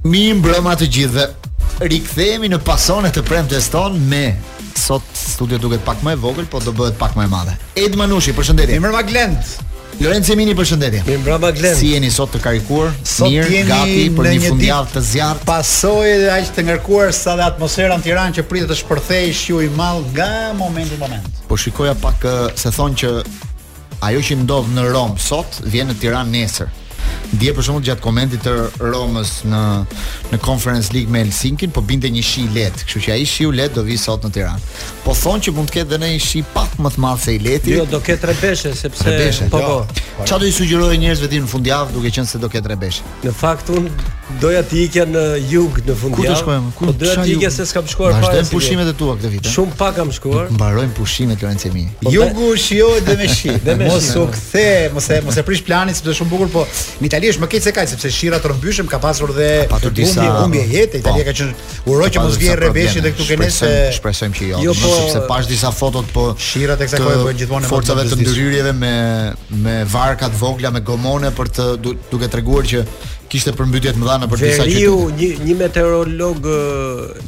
Mirë mbrëma të gjithëve. Rikthehemi në Pas1 e të premtes tonë, sot studio duket pak më e vogël, po do bëhet pak më e madhe. Ed Manushi, përshëndetje. Mirë mbrëma Glend. Lorenc Vini, përshëndetje. Mirë mbrëma Glend. Si jeni sot të karikuar? Sot mirë, jeni gati për një, një fundjavë të zjarrtë. Po aq dhe aq të ngarkuar sa dhe atmosfera në Tiranë që pritet të shpërthejë shiu i madh nga momenti në moment. Po shikoja pak se thonë që Ajo që ndodh në Romë sot vjen në Tiranë nesër. Dje për shembull gjatë komentit të Romës në në Conference League me Helsinkin, po binte një shi i lehtë, kështu që ai shiu i lehtë do vijë sot në Tiranë. Po thonë që mund të ketë edhe një shi pak më të madh se i lehti. Jo, do ketë rebeshe sepse rebeshe, po jo. po. Çfarë do i sugjeroje njerëzve ti në fundjavë duke qenë se do ketë rebeshe? Në fakt unë doja të ikja në jug në fundjavë. Ku do shkoje? Ku po doja të ikja se s'kam shkuar fare. Vazhdojnë pushimet e tua këtë vit. Shumë pak kam shkuar. Mbarojnë pushimet e Lorencit. Po Jugu shijohet dhe me shi. Dhe me shi, mos u kthe, mos e mos e prish planin sepse është shumë bukur, po në Itali është më keq se kaq sepse shira të rrëmbyshëm ka pasur dhe humbje humbje jetë. Italia po. ka qenë Uroj që mos vijë rrebeshi dhe këtu keni se shpresojmë që jo, jo po, sepse pashë disa foto të po shirat e kësaj kohe bëhen gjithmonë forcave të ndërhyrjeve me me varka të vogla me gomone për të duke treguar që kishte përmbytje të mëdha nëpër disa qytete. Veriu një një meteorolog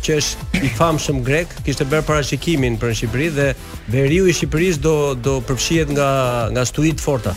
që është i famshëm grek kishte bërë parashikimin për Shqipëri dhe veriu i Shqipërisë do do përfshihet nga nga stuhi të forta.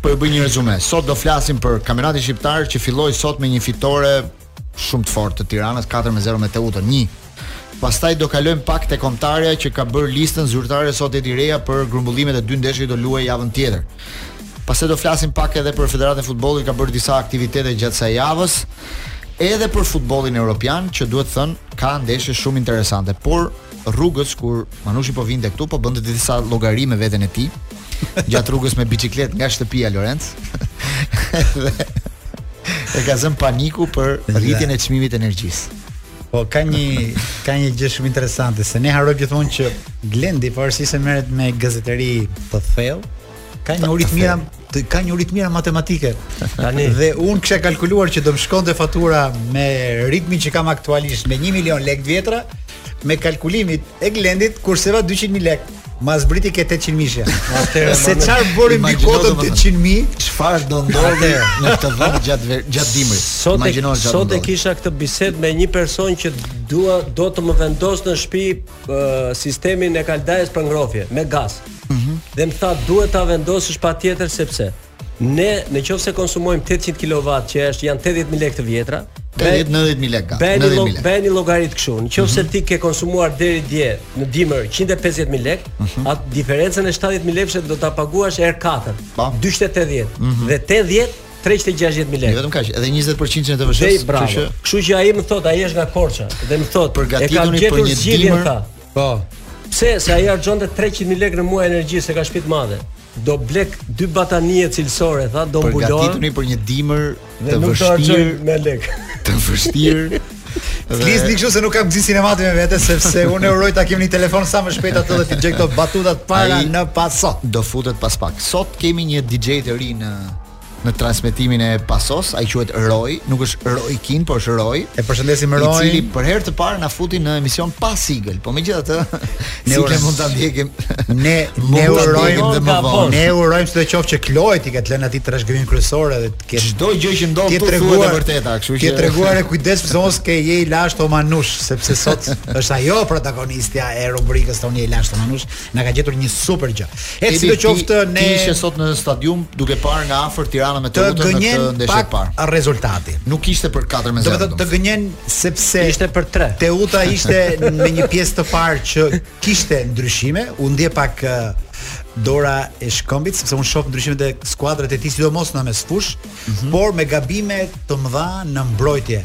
Po ju bëj një rezume. Sot do flasim për kampionatin shqiptar që filloi sot me një fitore shumë të fortë të Tiranës 4-0 me Teutën. Pastaj do kalojmë pak te kombëtarja që ka bërë listën zyrtare sot Edi Reja për grumbullimet e dy ndeshjeve që do luajë javën tjetër. Pastaj do flasim pak edhe për Federatën e Futbollit që ka bërë disa aktivitete gjatë kësaj javës edhe për futbollin europian që duhet thënë ka ndeshje shumë interesante, por rrugës kur Manushi po vinte këtu po bënte disa llogari me veten e tij, gjatë rrugës me biçikletë nga shtëpia Lorenc, e ka zënë paniku për rritjen e çmimit të energjisë. Po ka një ka një gjë shumë interesante se ne harrojmë gjithmonë që Glendi pavarësisht se merret me gazetari të thellë, ka njohuri të mira të ka njohuri të mira matematike. Tani dhe unë kisha kalkuluar që do më shkonte fatura me ritmin që kam aktualisht me 1 milion lekë të vjetra, me kalkulimet e Glendit kurseva 200 mijë lekë. Ma zbriti ke 800 mijë. Atëherë se çfarë bëri mbi kuotën 800 mijë? Çfarë do ndodhë në këtë vend gjatë gjatë dimrit? Sot e sot e kisha këtë bisedë me një person që dua do të më vendosë në shtëpi uh, sistemin e kaldajës për ngrohje me gaz. Mm -hmm. Dhe më tha duhet ta vendosësh patjetër sepse Ne në qoftë se konsumojmë 800 kW që është janë 80000 lekë të vjetra, 80000 lekë. Bëni 90000 lekë. Bëni llogarit kështu. Në qoftë se mhm. ti ke konsumuar deri dje në dimër 150000 lekë, mhm. atë diferencën e 70000 lekësh do ta paguash herë 4. 280 mhm. dhe 80 360 mijë lekë. Vetëm kaq, edhe 20% e TVSH-së. Kështu që ai më thot, ai është nga Korça dhe më thot, e kam gjetur zgjidhjen tha. Po. Sepse ai harxhonte 300.000 lekë në muaj energji se ka shtëpi të madhe. Do blej dy batanie cilësore, tha, do mbulohem. Përgatituni për një dimër të vështirë me lekë. Të vështirë. Fisnik se nuk kam Xisin e madhe me vete sepse unë uroj ta kemi në telefon sa më shpejt atë dhe t'i gjejë këto batutat para Ai, në Paso. Do futet pas pak. Sot kemi një DJ të ri në në transmetimin e Pasos, ai quhet Roy, nuk është Roy Keane, por është Roy. E përshëndesim Roy. I cili për herë të parë na futi në emision pa sigël, po megjithatë ne urojmë mund ta ndjekim. Ne ne urojmë dhe më vonë. Ne urojmë se të qoftë që Kloi t'i ketë lënë atë trashëgiminë kryesore dhe të ketë çdo gjë që ndodh të thuhet e vërteta, kështu që. Ti trego kujdes se mos ke je i lashtë o Manush, sepse sot është ajo protagonistja e rubrikës tonë je i lashtë o Manush. Na ka gjetur një super gjë. E sidoqoftë ne Ti ishe sot në stadium duke parë nga afër Tiranën me Teutën në këtë ndeshje të parë. Rezultati. Nuk ishte për 4 me 0. Do të të gënjeja sepse ishte për 3. Teuta ishte me një pjesë të parë që kishte ndryshime, u ndje pak dora e Shkëmbit sepse un shoh ndryshime te skuadrat e tij sidomos në mesfush, mm -hmm. por me gabime të mëdha në mbrojtje.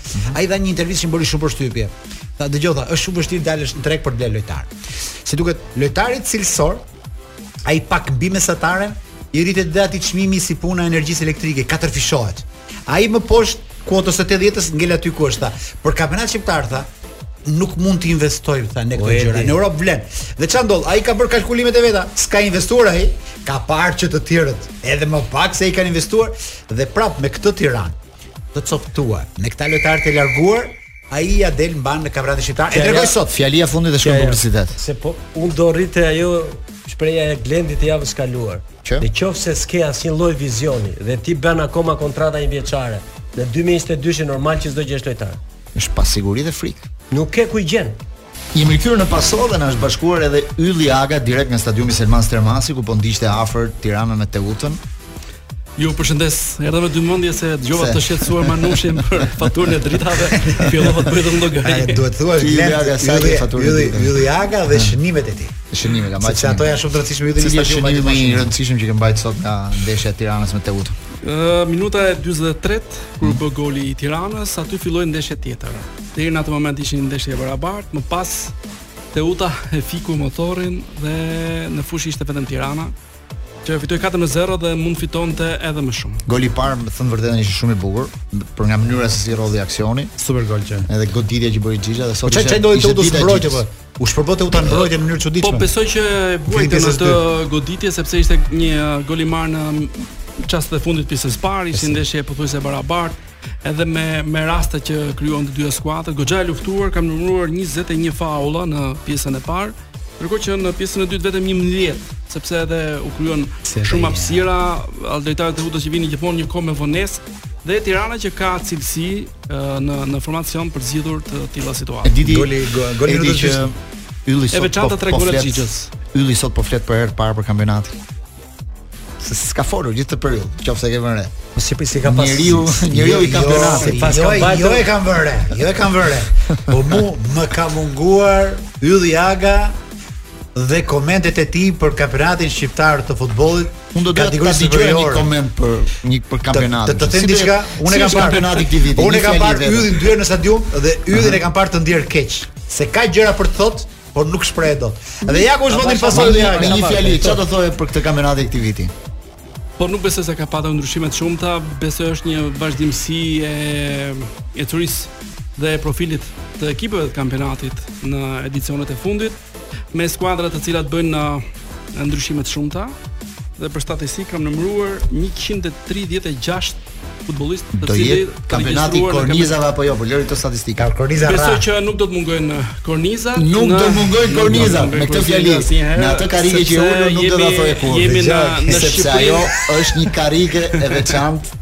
Mhm. Ai dha një intervistë që më bëri shumë përshtypje. Tha, dëgjo, tha, është shumë vështirë dalësh në treg për të blerë lojtar. Si duket, lojtari cilësor, ai pak mbi mesataren, i rritet direkt çmimi si puna e energjisë elektrike, katërfishohet. Ai më poshtë kuotës së 80-s ngel aty ku është tha. Për kampionat shqiptar tha, nuk mund të investoj tha në këto gjëra. Në Europë vlen. Dhe çfarë ndodh, ai ka bërë kalkulimet e veta, s'ka investuar ai, ka parë që të tjerët edhe më pak se ai kanë investuar dhe prap me këtë Tiranë të copëtuar. Me këta lojtarë të larguar, ai ia del mbanë në kampionatin shqiptar. E tregoi sot. Fjalia fundit e shkojmë publicitet. Se po unë do rri te ajo shprehja e Glendit të javës kaluar. Që? Në qoftë se s'ke asnjë lloj vizioni dhe ti bën akoma kontrata një vjeçare, në 2022 është normal që s'do gjesh lojtar. Është pasiguri dhe frikë. Nuk ke ku i gjen. Jemi rikthyer në Paso dhe na është bashkuar edhe Ylli Aga direkt nga stadiumi Selman Stërmasi ku po ndiqte nga afër Tiranën me Teutën. Ju përshëndes. Erdha me dy mendje se dëgjova të shqetësuar Manushin për faturën e dritave. Fillova të bëj llogari. Ai duhet të thuash Ylli Aga sa e ke faturën. Ylli Ylli Aga dhe shënimet e tij. Shënimet nga maçi, ato janë shumë të rëndësishme Ylli në stadium. Shënimi më i rëndësishëm që ke mbajt sot nga ndeshja e Tiranës me Teutën. Minuta e 43 kur bëhet goli i Tiranës, aty filloi ndeshja tjetër. Deri në atë moment ishin një ndeshje e barabartë, më pas Teuta e fiku motorin dhe në fushë ishte vetëm Tirana që e fitoi 4-0 dhe mund të fitonte edhe më shumë. Goli i parë, me thënë të vërtetën ishte shumë i bukur, për nga mënyra se si rrodhi aksioni. Super gol që. Edhe goditja që bëri Xhixha dhe sot po ishte. Çfarë ndodhi te Teuta në mbrojtje po? U shpërbë Teuta në mbrojtje në mënyrë të çuditshme. Po besoj që e vuajti në atë goditje sepse ishte një gol i marrë në çastet e fundit të pjesës së parë, ishte ndeshje pothuajse e barabartë. edhe me me raste që krijuan të dyja skuadrat, goxha e luftuar, kam numëruar 21 faulla në pjesën e parë, ndërkohë që në pjesën e dytë vetëm 11, sepse edhe u krijuan shumë hapësira, lojtarët e Teutës që vinin gjithmonë një kohë me vonesë dhe Tirana që ka cilësi në në formacion për të zgjidhur të tilla situata. Diti goli goli në që Ylli sot po, po flet. Ylli sot po flet për herë të parë për kampionatin. se s'ka folur gjithë këtë periudhë, qoftë se ke vënë re. Më si prisi ka pas njeriu, njeriu i ka vënë atë, pas ka vajtur. Jo, jo e kam vënë re, jo e kam vënë re. Po mu më ka munguar Ylli Aga dhe komentet e tij për kampionatin shqiptar të futbollit. Unë do të dëgjoj si për një koment për një për kampionatin. Të të them diçka, unë e kam parë kampionatin këtë vit. Unë e kam parë Yllin dy herë në stadium dhe Yllin e kam parë të ndihet keq. Se ka gjëra për të thotë, por nuk shpreh dot. Dhe ja ku është vendi pasojë dhe ai. Një fjali, çfarë do thoje për këtë kampionat e këtij viti? Po nuk besoj se ka patur ndryshime të shumta, besoj është një vazhdimësi e ecurisë dhe e profilit të ekipeve të kampionatit në edicionet e fundit me skuadra të cilat bëjnë ndryshime të shumta dhe për statistikë kam numëruar 136 futbollistë të do jetë kampionati i kornizave apo jo, po lëri këto statistika. Ka korniza rra. Besoj që nuk do të mungojnë uh, korniza. Nuk do mungojnë korniza me këtë fjali. Në atë karrige që unë nuk do ta thoja kurrë. Jemi në në Shqipëri. Ajo është një karrige e veçantë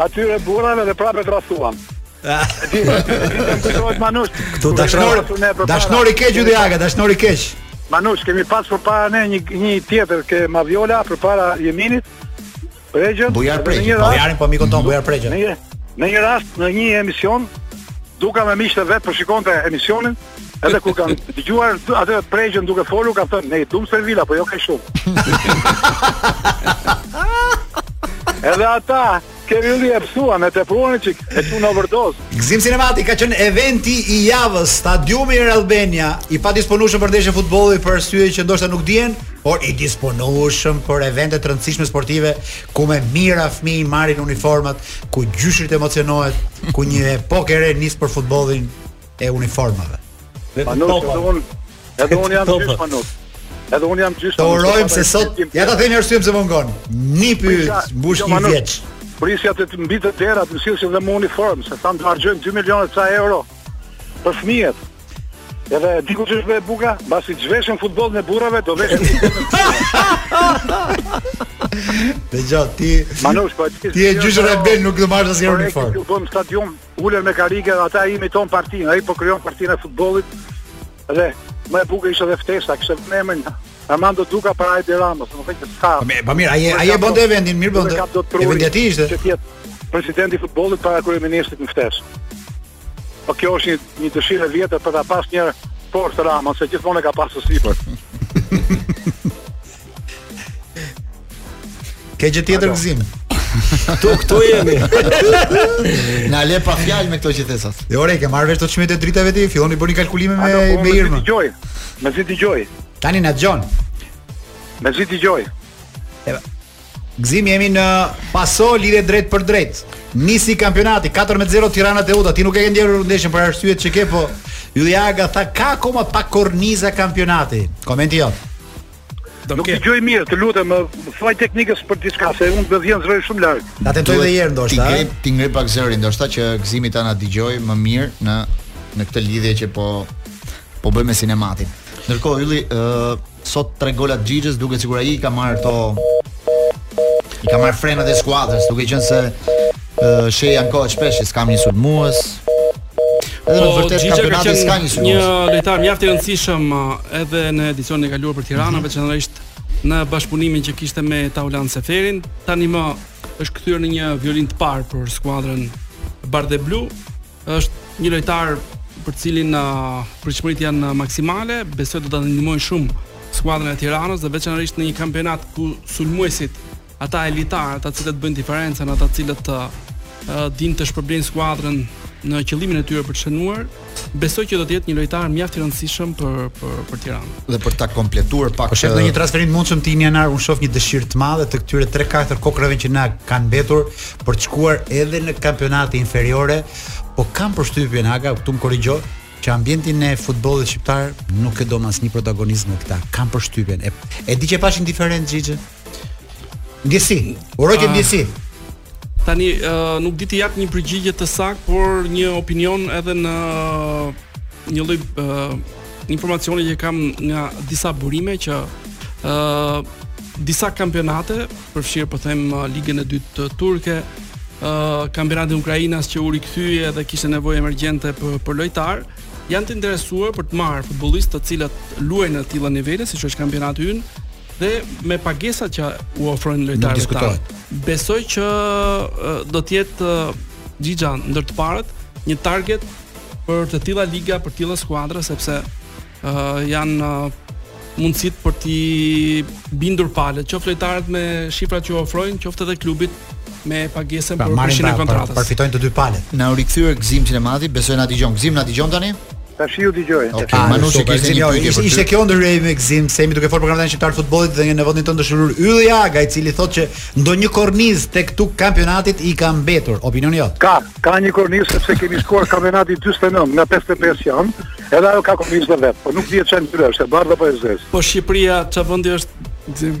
atyre burrave dhe prapë e trashtuam. Dihet Manush. Këtu dashnori, dashnori keq u diaga, dashnori keq. Manush, kemi pas përpara ne një, një tjetër ke moviola përpara Jeminit, Pregjën. Bujar Pregjën, Bujarin po mikun tonë Bujar Pregjën. Në një, në një rast, në një emision, Duka me miqtë vet, po shikonte emisionin, Edhe kur ka dëgjuar atë Pregjën duke folur, ka thënë, "Ne dum servila, po jo kaq shumë." Edhe ata kemi ulli e pësuan, e tepruan një çik, e tu në overdose. Gzim Sinemati ka qenë eventi i javës, stadiumi Air Albania, i padisponueshëm për ndeshje futboli për arsye që ndoshta nuk dihen, por i disponueshëm për evente të rëndësishme sportive, ku me mijëra fëmijë marrin uniformat, ku gjyshërit emocionohen, ku një epokë e re nis për futbollin e uniformave. Dhe të topave. Edhe unë jam gjysh Manush. Edhe unë jam gjysh. Të urojmë se sot ja ta themi arsyen pse mungon. Nipi mbush një vjeç. Prisja të më vije te dera të sillje dhe një uniformë, se thamë të harxhojmë 2 milionë ca euro për fëmijët. Edhe diku që është e bukur, pasi të zhveshën futbollin e burrave, do veshën Dhe gjatë, ti... Manush, po, ti... Ti e gjyshën e nuk do marrësh asnjë uniformë. Po, e këtë stadium, Ulen me karrige dhe ata imitojnë partinë, ai po krijon partinë e futbollit. Dhe më e bukur ishte edhe ftesa, kishte vënë emrin Armando Duka para Edi Ramës, me thënë sa. Po mirë, po mirë, ai ai e bënte vendin, mirë bënte. E vendi aty ishte. Që të jetë presidenti i futbollit para kryeministrit në ftesë. Po kjo është një, një dëshirë e vjetër për ta pasur një poshtë Ramën, se gjithmonë e ka pasur sipër. Ke gjë tjetër Gëzim. Po këtu jemi. Na le pa fjalë me këto që the sot. Jo, ore, ke marrë vesh ti çmimet e dritave ti, filloni bëni kalkulime me po, me Irma. Dëgjoj. Mezi dëgjoj. Tani na dëgjon. Mezi dëgjoj. Gëzim jemi në Pasó lidhje drejtpërdrejt. Nisi kampionati 4-0 Tirana Teuta. Ti nuk e ke ndjekur ndeshjen për arsyet që ke, po Ylli Aga tha ka akoma pak korniza kampionati. Komenti jot. Do nuk dëgjoj mirë, të lutem, thuaj teknikës për diçka se unë po vjen zëri shumë larg. Ta tentoj edhe një herë ndoshta. Ta ngre, ta ngre pak zërin, ndoshta që Gëzimi të na dëgjojë më mirë në në këtë lidhje që po po bëjmë me Sinemati. Ndërkohë Ylli, ë uh, sot tre golat e Xhixhës duket sikur ai i ka marrë to i ka marrë frenat e skuadrës, duke qenë se uh, Shehi ankohet shpesh, s'kam një sulmues, Edhe në po, vërtet kampionati s'ka një sulmues. Një lojtar mjaft i rëndësishëm uh, edhe në edicionin e kaluar për Tiranën, mm -hmm. veçanërisht në bashkëpunimin që kishte me Taulant Seferin. Tanimë është kthyer në një violinë të parë për skuadrën bardheblu. Është një lojtar për të cilin uh, pritshmëritë janë maksimale, besoj do ta ndihmojë shumë skuadrën e Tiranës dhe veçanërisht në një kampionat ku sulmuesit Ata elitarë, ata cilët bëjnë diferencën, ata cilët të uh, dinë të shpërblejnë skuadrën në qëllimin e tyre për të shënuar, besoj që do të jetë një lojtar mjaft i rëndësishëm për për për Tiranën. Dhe për ta kompletuar pak, po sheh në një transferim të mundshëm të tij në janar, unë shoh një dëshirë të madhe të këtyre 3-4 kokrrave që na kanë mbetur për të shkuar edhe në kampionate inferiore, po kam përshtypjen Aga, këtu më korrigjo, që ambientin e futbollit shqiptar nuk e don asnjë protagonist më këta. Kam përshtypjen. E, e di që pashë indiferent Xhixhën. Ndjesi, uroj të ah. ndjesi. Tani uh, nuk di të jap një përgjigje të saktë, por një opinion edhe në një lloj uh, informacioni që kam nga disa burime që ë uh, disa kampionate, përfshirë po them uh, ligën e dytë uh, turke, ë uh, kampionatin ukrainas që u rikthye dhe kishte nevojë emergjente për për lojtarë, janë të interesuar për të marrë futbollistë të cilët luajnë në të tilla nivele, siç është kampionati ynë, Dhe me pagesat që u ofrojnë lojtarëve ta. Besoj që do të jetë Xhixha ndër të parët një target për të tilla liga, për të tilla skuadra sepse uh, janë uh, mundësitë për t'i bindur palët, qoftë lojtarët me shifrat që ofrojnë, qoftë edhe klubet me pagesën pra, për prishjen e pra, kontratës. Pra, përfitojnë të dy palët. Na u rikthye Gëzim Sinemati, besoj na dëgjon. Gëzim na dëgjon tani? Tash ju dëgjoj. Okej, okay, Manushi ka një jo, pyetje. Ishte kjo ndërhyrje me Gëzim, se jemi duke folur për kampionatin shqiptar të futbollit dhe në vendin tonë të dëshiruar Ylli Aga, i cili thotë që ndonjë kornizë tek këtu kampionatit i ka mbetur. Opinioni jot? Ka, ka një kornizë sepse kemi shkuar kampionati 49 nga 55 janë, edhe ajo ka kornizën e vet, por nuk dihet ça ngjyre, është e bardhë apo e zezë. Po Shqipëria ç'a vendi është Gëzim?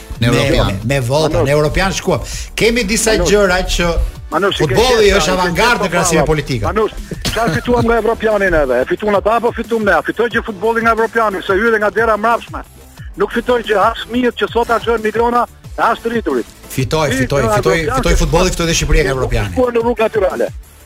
në Europian. Me, me vota, në Europian shkuam. Kemi disa Manush, gjëra që Manush, futbolli është avangard në krahasim me politikën. Manush, çfarë fituam nga Europiani ne dhe? E fituan ata apo fituam ne? Fitoi gjë futbolli nga Europiani, s'hyri nga dera e mbrapshme. Nuk fitoi gjë as fëmijët që sot kanë shënë miliona e as të rriturit. Fitoi, fitoi, fitoi, fitoi futbolli, fitoi dhe Shqipëria nga Europiani. Po në rrugë natyrale.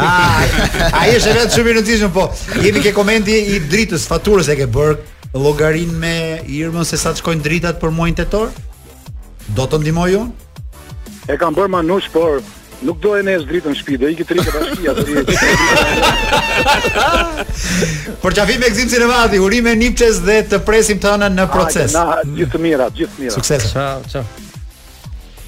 Ah, ai është vetë shumë i rëndësishëm, po. Jemi ke komenti i dritës, faturës e ke bërë llogarinë me Irmën se sa të shkojnë dritat për muajin tetor? Do të ndihmoj unë? E kam bërë Manush, por nuk do e ndez dritën në shpi, do i këtë rikë bashkia të rikë. Por përqafime Gëzim si në vati, urime nipçes dhe të presim të hënën në Proces. Ajde, na, gjithë të mira, gjithë të mira. Sukses. Ciao, ciao.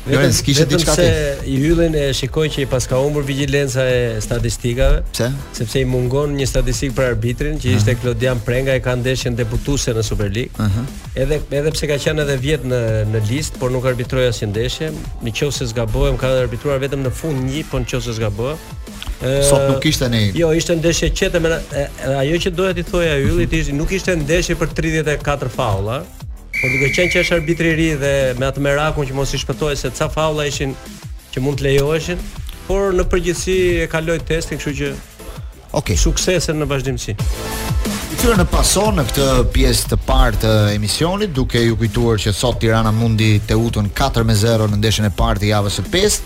Jo, vetëm kishte diçka ti. Vetëm Yllin e shikoj që i paska humbur vigjilenca e statistikave. Pse? Sepse i mungon një statistikë për arbitrin që ishte Klodian Prenga e ka ndeshjen debutuese në Superligë. Ëh. Uh -huh. Edhe edhe pse ka qenë edhe vjet në në listë, por nuk arbitroi asnjë ndeshje. Në qoftë se s'gabohem, ka arbitruar vetëm në fund një, po në qoftë se s'gabohem. Sot nuk ishte ne. Jo, ishte ndeshje e qetë, më ajo që doja t'i thoja Yllit ishte nuk ishte ndeshje për 34 faulla. Por duke qenë që është arbitër i ri dhe me atë merakun që mos i shpëtojë se ca faulla ishin që mund të lejoheshin, por në përgjithësi e kaloi testin, kështu që Okej. suksese në vazhdimësi. Kthyer në paso në këtë pjesë të parë të emisionit, duke ju kujtuar që sot Tirana mundi Teutën 4 me 0 në ndeshjen e parë të javës së 5,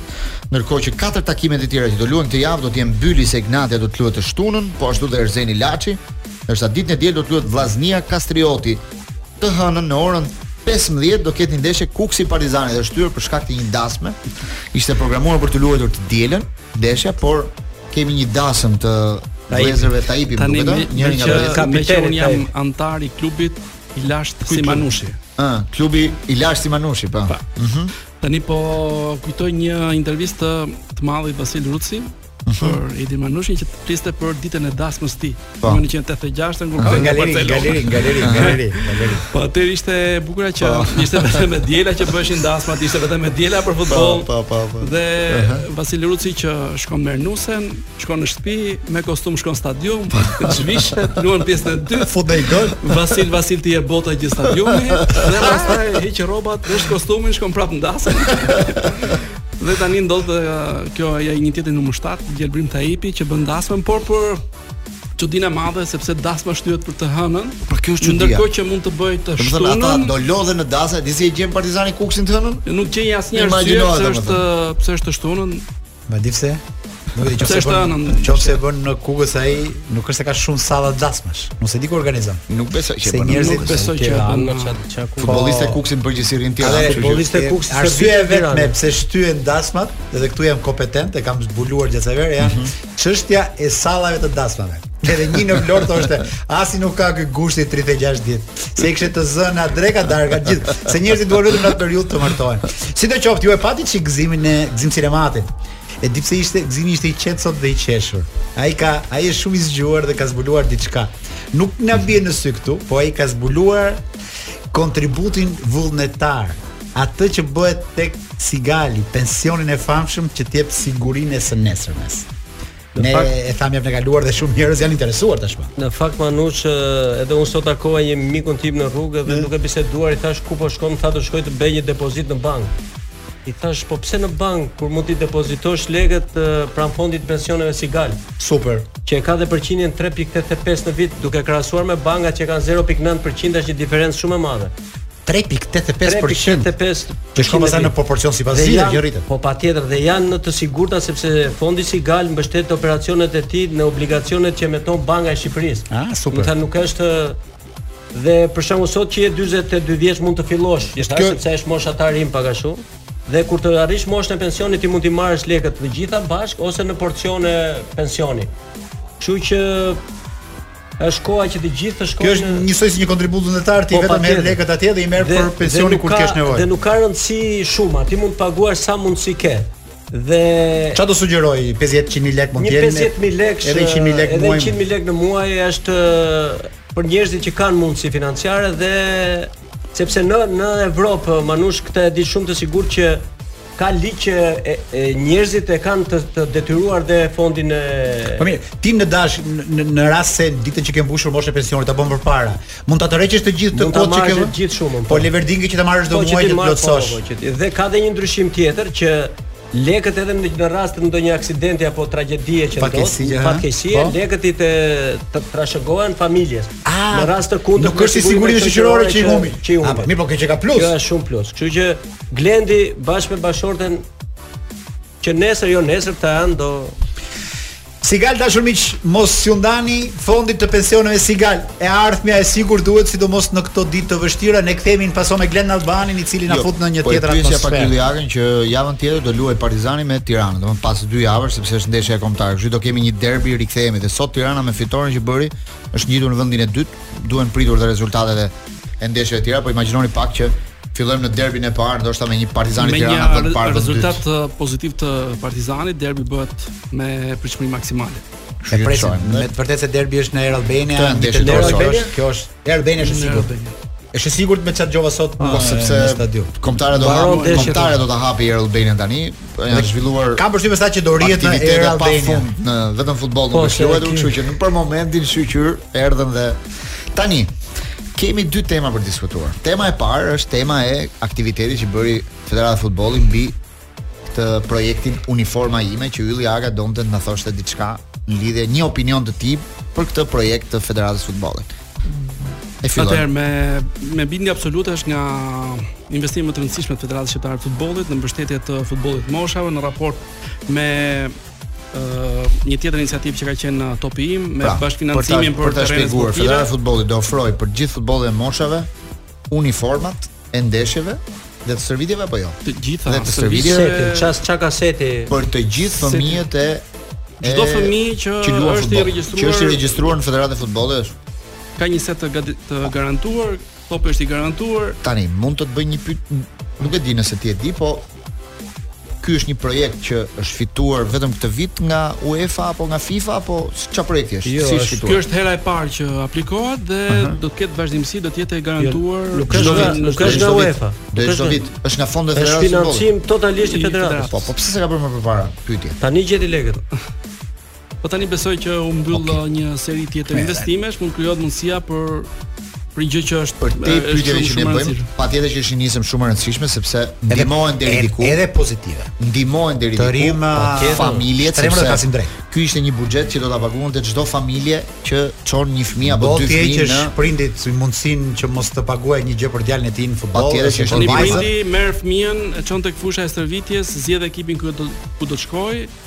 ndërkohë që katër takimet e tjera që do luhen këtë javë do të jenë Bylis Egnatia do të luhet të shtunën, po ashtu dhe Erzeni Laçi, ndërsa ditën e diel do të luhet Vllaznia Kastrioti Të hënën në orën 15 do ketë një ndeshje Kuksi Partizani është shtyrë për shkak të një dasme. Ishte programuar për t'u luajtur të dielën ndeshja, por kemi një dasëm të vëllezërve Taipi më duket, njëri nga vëllezërit. Kapiteni jam anëtar i klubit i lashtë si Manushi. Ë, klubi i lashtë si Manushi, po. Mhm. Tani po kujtoj një intervistë të madhit Vasil Ruci, për Edi Manushin që fliste për ditën e dasmës tij. Po. Në 1986 kur ka galeri, galeri, galeri, galeri, galeri. Po atëherë ishte e bukura që po. ishte vetëm e diela që bëheshin dasmat, ishte vetëm e diela për futboll. Po, po, po. Dhe Vasil Ruci që shkon merr nusen, shkon në shtëpi me kostum shkon në stadium, zhvishet, luan pjesën e dytë. Futbol gol. Vasil Vasil ti e bota gjithë stadiumi dhe pastaj heq rrobat, vesh kostumin, shkon prapë në dasmë. Dhe tani ndodh kjo, ja një tjetër numër 7, Gjelbrim Taipi që bën dasmën, por për çudinë e madhe sepse dasma shtyhet për të hënën. Por kjo është çudia. Ndërkohë që mund të bëjë të shtunën. Do të thotë ata do lodhen në dasmë, si e gjen Partizani Kuksin të hënën? Nuk gjej asnjë arsye pse është pse është të shtunën. Ma di pse? Nuk e di nëse është të hënën. Nëse e bën në Kukës ai, nuk është se ka shumë salla dasmash. Nuk e di ku organizon. Nuk besoj që bën. Nuk besoj që bën në çat çak. Po, futbollistët e Kukësit në përgjithësi rrinë ti. Ai futbollistët e Kukësit arsyeja e vetme pse shtyhen dasmat, edhe këtu jam kompetent e kam zbuluar gjatë kësaj vere, janë mhm. çështja e sallave të dasmave. Edhe një në Vlorë thoshte, ah si nuk ka ky gushti 36 ditë. Se i kishte të zënë atë dreka darka gjithë, se njerëzit duan vetëm në atë periudhë të martohen. Sidoqoftë, ju e patë çik gëzimin e Gëzim Sinematit. E di pse ishte, Gzimi ishte i qetë sot dhe i qeshur. Ai ka, ai është shumë i zgjuar dhe ka zbuluar diçka. Nuk na bie në sy këtu, po ai ka zbuluar kontributin vullnetar, atë që bëhet tek Sigali, pensionin e famshëm që të jep sigurinë e së nesërmes. Në fakt, e thamë javën e kaluar dhe shumë njerëz janë interesuar tashmë. Në fakt Manush, edhe unë sot takova një mikun tim në rrugë dhe mm. duke biseduar i thashë ku po shkon, tha do shkoj të bëj një depozitë në bankë. I thashë, po pse në bankë kur mund t'i depozitosh lekët pranë fondit të pensioneve Sigal? Super. Që e ka dhe përqindjen 3.85 në vit, duke krahasuar me bankat që kanë 0.9% është një diferencë shumë e madhe. 3.85% të shkon pastaj në proporcion sipas zhjithë, një rritët. Po patjetër dhe janë më të sigurta sepse fondi Sigal mbështet operacionet e tij në obligacionet që emeton Banka e Shqipërisë. Ah, super. Në të nuk është Dhe për shembull sot që je 42 vjeç mund të fillosh, është kjo... sepse është moshatari im pak a shumë. Dhe kur të arrish moshën e pensionit ti mund t'i marrësh lekët të gjitha bashkë ose në porcione pensioni. Kështu që është koha që të gjithë të shkojnë. Kjo është njësoj si një kontribut vullnetar ti po, vetëm merr lekët atje dhe i merr për pensionin kur të kesh nevojë. Dhe nuk ka rëndësi shuma, ti mund të paguash sa mundësi ke. Dhe çfarë do sugjeroj 50 mijë lekë mund të jenë? 50 mijë lekë, edhe 100 mijë lekë muaj. 100 mijë lekë në muaj është për njerëzit që kanë mundësi financiare dhe sepse në në Evropë Manush këtë e di shumë të sigurt që ka ligj që e, e, njerëzit e kanë të, të detyruar dhe fondin e Po mirë, ti në dash në, në rast se ditën që ke mbushur moshën e pensionit apo më parë, Mund ta tërheqësh të gjithë atë kuotë që ke. Të gjithë shumën. Po, po. leverdis që ta marrësh çdo po, muaj që të plotësosh. Po, po, dhe ka dhe një ndryshim tjetër që lekët edhe në një rast të ndonjë aksidenti apo tragjedie që ndodh, fatkeqësi, po? lekët i të, të trashëgohen familjes. A, ah, në rast të kundër, nuk është si sigurimet shoqërore që i humb. Që i humb. Ah, po, mirë, po kjo që ka plus. Kjo është shumë plus. Kështu që Glendi bashkë me bashkëshorten Që nesër jo nesër të hënën te Sigal të dashur miq, mos iu ndani fondit të pensioneve Sigal. E ardhmja e sigurt duhet sidomos në këto ditë të vështira. Ne kthehemi në pazar me Glen Albanin, i cili na jo, fut në një po tjetër atmosferë. Po pyetja Iliarin që javën tjetër do luajë Partizani me Tiranën, domethënë pas dy javësh sepse është ndeshja e kombëtares. Kështu do kemi një derbi, rikthehemi dhe sot Tirana me fitoren që bëri, është ngjitur në vendin e dytë. duhen pritur dhe rezultatet e e ndeshjeve të tjera, po imagjinoni pak që fillojmë në derbin e parë, ndoshta me një Partizani Tirana për të parë rezultat dhe pozitiv të Partizanit, derbi bëhet me pritshmëri maksimale. E presim. Me të vërtetë se derbi është në Air Albania, në ndeshje të Albania. Kjo është Air Albania është e sigurt. Është e sigurt me ça dëgjova sot në ah, sepse stadium. Kombëtare do ta hapi, kombëtare do ta hapi Air Albania tani, Po, janë zhvilluar Kam përshtypjen se ata që do rrihet në aktivitete Air Albania dhe fund në vetëm futboll Po, nuk është se luhet, ky- kështu që në për momentin shyqyr erdhën dhe tani kemi dy tema për të diskutuar. Tema e parë është tema e aktivitetit që bëri Federata e Futbollit mbi këtë projektin Uniforma ime që Ylli Aga donte të na thoshte diçka në lidhje një opinion të tij për këtë projekt të Federatës së Futbollit. E fillon. Atëherë me me bindje absolute është nga investimet më të rëndësishme të Federatës Shqiptare të Futbollit në mbështetje të futbollit të moshave në raport me uh, një tjetër iniciativë që ka qenë në topi im me pra, bashkëfinancimin për, për të shpjeguar Federata e Futbollit do ofrojë për gjithë futbollin e moshave uniformat e ndeshjeve dhe të stërvitjeve apo jo? Të gjitha. Dhe të stërvitjeve. Çfarë ça ka seti? Për të gjithë fëmijët e çdo fëmijë që, që është i regjistruar, që është i regjistruar në Federatën e Futbollit është ka një set të, të garantuar, topi është i garantuar. Tani mund të të bëj një pyetje, nuk e di nëse ti e di, po Ky është një projekt që është fituar vetëm këtë vit nga UEFA apo nga FIFA apo ç'a projekti është? Jo, si është fituar? Kjo është hera e parë që aplikohet dhe uh -huh. do të ketë vazhdimësi, do të jetë e jo, garantuar. Jo, nuk është nga, nuk është nga UEFA. Do të thotë vit, është nga fondet e Federatës. Është financim totalisht i Federatës. Po, po pse s'e ka bërë më përpara? Pyetje. Tani gjeti lekët. Po tani besoj që u mbyll okay. një seri tjetër investimesh, mund krijohet mundësia për për gjë që është për te pyetjet që ne bëjmë, patjetër që është nismë shumë e rëndësishme sepse ndihmohen deri diku. Edhe pozitive. Ndihmohen deri diku. Të rinjtë uh, familjet sepse të flasim drejt. Ky ishte një buxhet që do ta paguante çdo familje që çon një fëmijë apo dy fëmijë. Do t'i japësh prindit si mundësinë që mos të paguajë një gjë për djalin e tij në futboll. Patjetër që është një prindi merr fëmijën, e çon tek fusha e stërvitjes, zgjedh ekipin ku do ku do të shkojë,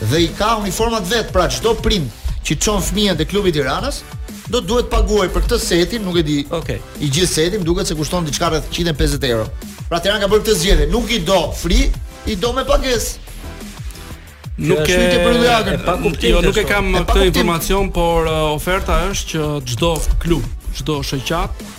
dhe i ka uniformat vetë, pra çdo prind që çon fëmijën te klubi i Tiranës, do duhet të paguajë për këtë setin, nuk e di. Okej. Okay. I gjithë seti duket se kushton diçka rreth 150 euro. Pra Tirana ka bërë këtë zgjedhje, nuk i do fri, i do me pagesë. Nuk e shujti për Iliakën. Pa kuptim. Jo, nuk e kam këtë informacion, por uh, oferta është që çdo klub, çdo shoqatë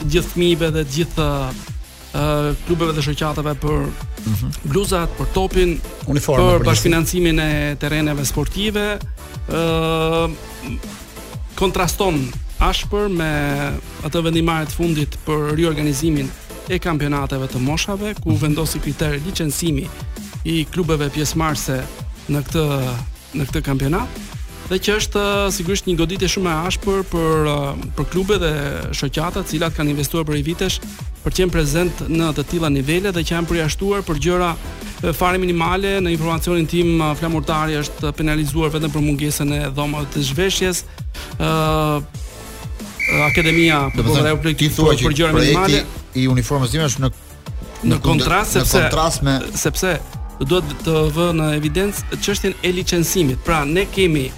të gjithë fëmijëve dhe të gjithë uh, klubeve dhe shoqatave për mm -hmm. bluzat, për topin, Uniforme, për, për bashkëfinancimin e terreneve sportive, ë uh, kontraston ashpër me atë vendimmarrje të fundit për riorganizimin e kampionateve të moshave, ku mhm. vendos si kriter licencimi i klubeve pjesëmarrëse në këtë në këtë kampionat dhe që është uh, sigurisht një goditje shumë e ashpër për uh, për klubet dhe shoqatat, të cilat kanë investuar prej vitesh për të qenë prezent në të tilla nivele dhe që janë përjashtuar për gjëra uh, fare minimale. Në informacionin tim Flamurtari është penalizuar vetëm për mungesën e dhomave të zhveshjes. ë uh, Akademia Futbolli Evropian për gjëra minimale. I uniformës sime është në në kontrast sepse në kontrast me sepse dua të vë në evidencë çështjen e licencimit. Pra ne kemi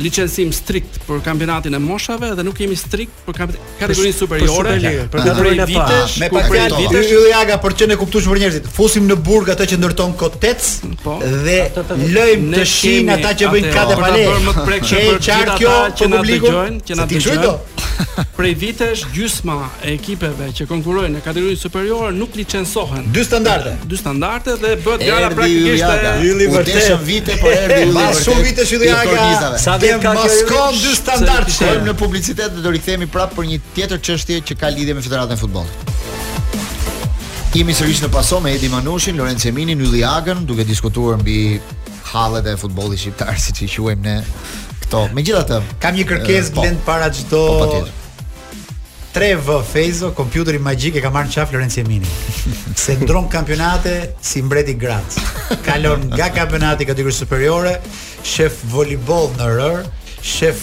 licencim strikt për kampionatin e moshave dhe nuk jemi strikt për kategorinë superiore. Për kategorinë e parë. Me pak fjalë vitesh. Ylli Aga për ta bërë të kuptueshme për njerëzit. Fusim në burg atë që ndërton kotec po. dhe lëmë të shesin ata që bëjnë kate pa leje. Që qartë kjo që na dëgjojnë, që na dëgjojnë. Prej vitesh gjysma e ekipeve që konkurrojnë në kategorinë superiore nuk licencohen. Dy standarde. Dy standarde dhe bëhet gara praktikisht e Ylli vërtet. vite po erdhi Ylli vërtet. Shumë vite që Ylli Aga. Sa vjen ka Moskon dy standarde. Shkojmë në publicitet dhe do rikthehemi prapë për një tjetër çështje që ka lidhje me Federatën e Futbollit. Jemi sërish në Paso me Edi Manushin, Lorenc Eminin, Ylli Agën, duke diskutuar mbi hallet e futbollit shqiptar siç i quajmë ne këto. Megjithatë, kam një kërkesë po, Blend para çdo po, po, 3V Fejzo, kompjuteri magjik e ka marrë në qafë Lorenc Eminin. Se ndërron kampionate si mbreti gratë. Kalon nga kampionati kategori superiore, shef volejboll në rërë, shef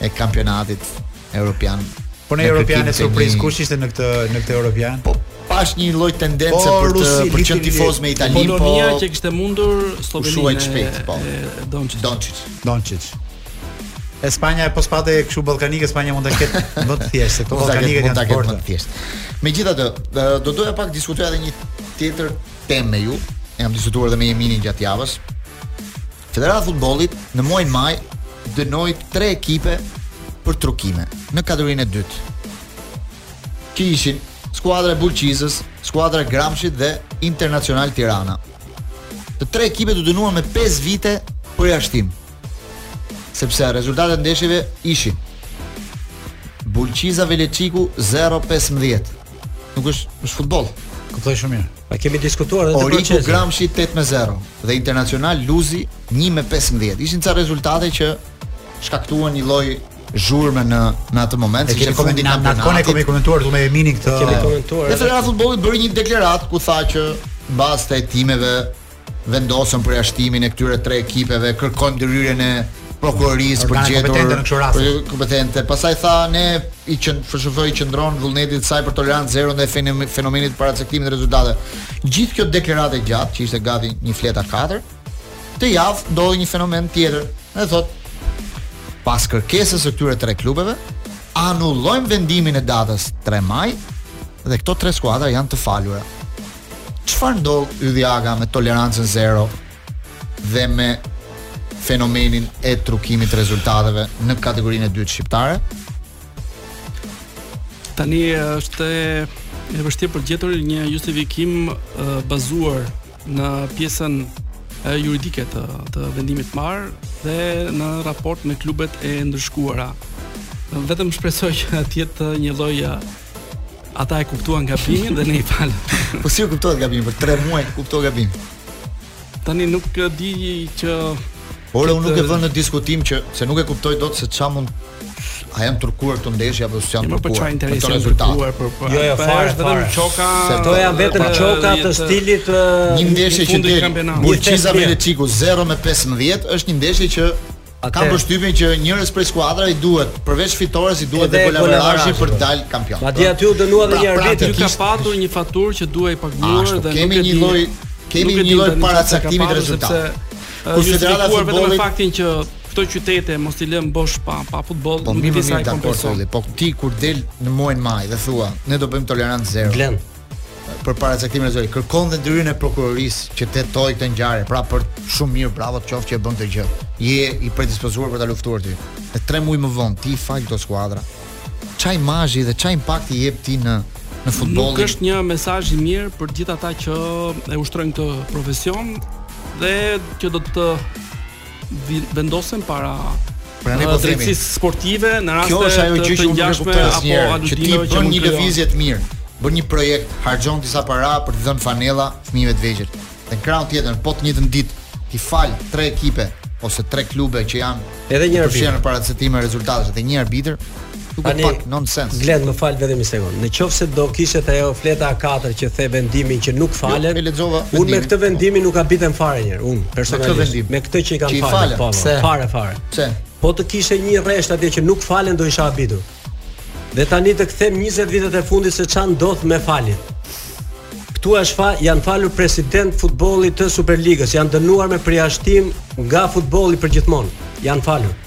e kampionatit europian. Po në europian e surprizë, një... kush ishte në këtë në këtë europian? Po pash një lloj tendence po, për të Rusi, për qenë tifoz me Italinë, po Polonia që kishte mundur Slovenia shpejt, po. Doncic. Doncic. Doncic. e Spanja e po s'pati ekipe ballkanike, Spanja mund të ketë më të thjeshtë, këto ballkanike janë të fortë. Megjithatë, do doja pak diskutoja dhe një tjetër temë me ju, e kam diskutuar dhe me Eminin gjatë javës, Federata e Futbollit në muajin maj dënoi tre ekipe për trukime në kategorinë e dytë. Që ishin skuadra e Bulqizës, skuadra e Gramshit dhe Internacional Tirana. Të tre ekipet u dënuan me 5 vite përjashtim. Sepse rezultatet e ndeshjeve ishin Bulqiza Veleçiku 0-15. Nuk është është futboll. Kupto shumë mirë. E kemi diskutuar edhe Oriku procesin. Gramshi 8 me 0 dhe Internacional Luzi 1 me 15. Ishin ca rezultate që shkaktuan një lloj zhurmë në në atë moment siç e kemi komentuar, kemi komentuar me Eminin këtë kemi komentuar. Federata e Futbollit bëri një deklaratë ku tha që mbas të hetimeve vendosëm përjashtimin e këtyre tre ekipeve, kërkojmë ndërhyrjen e prokurorisë për gjetur kompetente në këtë rast. Kompetente. Pastaj tha ne, që FSHF i qëndron vullnetit saj për tolerancë zero ndaj fenomenit të paracaktimit të rezultateve. Gjithë kjo deklaratë e gjatë që ishte gati një fletë A katër, këtë javë ndodhi një fenomen tjetër. E thotë pas kërkesës së këtyre tre klubeve, anullojmë vendimin e datës 3 maj dhe këto tre skuadra janë të falura. Çfarë ndodh Ylli Aga me tolerancën zero dhe me fenomenin e trukimit të rezultateve në kategorinë e dytë shqiptare? Tani është e vështirë për gjetur një justifikim bazuar në pjesën juridike të, vendimit të marrë dhe në raport me klubet e ndëshkuara. Vetëm shpresoj që të jetë një lloj Ata e kuptuan gabimin dhe ne i falim. po si e kuptuat gabimin? Për 3 muaj e kuptuat gabimin. Tani nuk e di që Por unë nuk e vë në diskutim që se nuk e kuptoj dot se çfarë mund a janë trukuar këto ndeshje apo s'janë jo, trukuar. Po çfarë interesi janë trukuar për për. Jo, jo, farsë është vetëm shaka. Se këto janë vetëm shaka të stilit një ndeshje që del. Bulqiza Veleçiku 0 me 15 është një ndeshje që Atëherë... Kam përshtypjen që njërës prej skuadrave i duhet, përveç fitores, i duhet dhe golaverazhi për të dalë kampion. Madje aty u dënua dhe pra, një arbitri. Pra, ka patur një faturë që duhej paguar dhe nuk e di. Kemi një lloj, kemi një lloj paracaktimi të rezultatit. Ku federata futbollit... Vetëm me faktin që këto qytete mos i lëmë bosh pa pa futboll, po, nuk di sa i kompenson. Po ti kur del në muajin maj dhe thua, ne do bëjmë tolerancë zero. Glen. për paracaktimin e zërit. Kërkon dhe ndërhyrjen e prokurorisë që të hetojë këtë ngjarje. Pra po shumë mirë, bravo të qoftë që e bën këtë gjë. Je i predispozuar për ta luftuar ti. Dhe 3 muaj më vonë ti fal këto skuadra. Ça imazhi dhe ça impakti jep ti në në futbollin. Nuk është një mesazh i mirë për gjithë ata që e ushtrojnë këtë profesion dhe që do të vendosen para pranë po drejtësisë sportive në raste kjo është ajo gjë që unë s'kuptoj asnjëherë që ti bën një lëvizje të mirë, bën një projekt, harxhon disa para për t'i dhënë fanella fëmijëve të vegjël. Dhe në krahun tjetër, po të njëjtën ditë, ti fal tre ekipe ose tre klube që janë edhe një arbitër në paracaktimin e rezultateve dhe një arbitër, Duket Ani, pak nonsense. Glend, më fal vetëm një sekond. Në qoftë se do kishte te ajo fleta A4 që the vendimin që nuk, jo, falen. Jo, unë me këtë vendimin nuk habitem fare njëherë. Unë personalisht me këtë që i kanë falë, po, po fare fare. Pse? Po të kishte një rresht atje që nuk falen do isha habitur. Dhe tani të them 20 vitet e fundit se ça ndodh me falje. Ktu është fa, janë falur presidentë futbolli të Superligës, janë dënuar me përjashtim nga futbolli përgjithmonë. Janë falur.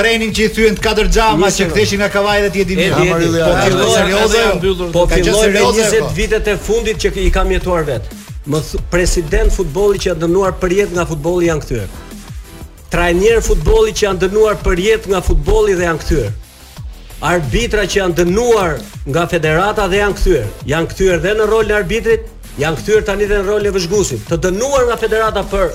trajner që i thyen të katër xhamat që ktheshin nga Kavaja te Edin Hamari. Po filloj serioze, po filloj me 20 po. vitet e fundit që i kam jetuar vetë. Më presidentë futbolli që janë dënuar për jetë nga futbolli janë kthyer. Trajnerë futbolli që janë dënuar për jetë nga futbolli dhe janë kthyer. Arbitra që janë dënuar nga federata dhe janë kthyer. Janë kthyer dhe në rolin e arbitrit, janë kthyer tani dhe në rolin e vëzhguesit. Të dënuar nga federata për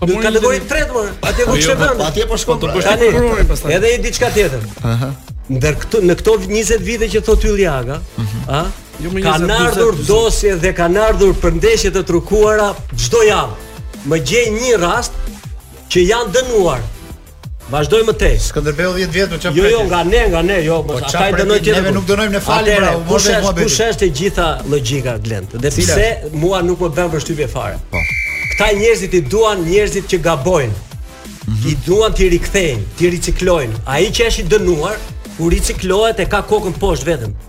Po në kategori të tretë më. Atje ku çfarë bën? Atje po shkon. Po tani prokurorin pastaj. Edhe diçka tjetër. Aha. Ndër këto në këto 20 vite që thotë Ylli Aga, mhm. a? Jo më 20. Kanë ardhur dosje dhe kanë ardhur për ndeshje të trukuara çdo javë. Më gjej një rast që janë dënuar Vazhdoj më tej. Skënderbeu 10 vjet më çfarë Jo, jo, nga ne, nga ne, jo, po ata i dënoi tjetër. Ne nuk dënojmë, ne falim pra, u mbyll muhabeti. Kush është e gjitha logjika Glend? Dhe pse mua nuk më bën përshtypje fare? Po. Këta njerëzit i duan njerëzit që gabojnë. Mhm. I duan t'i rikthejnë, t'i riciklojnë. Ai që është i dënuar, kur riciklohet e ka kokën poshtë vetëm.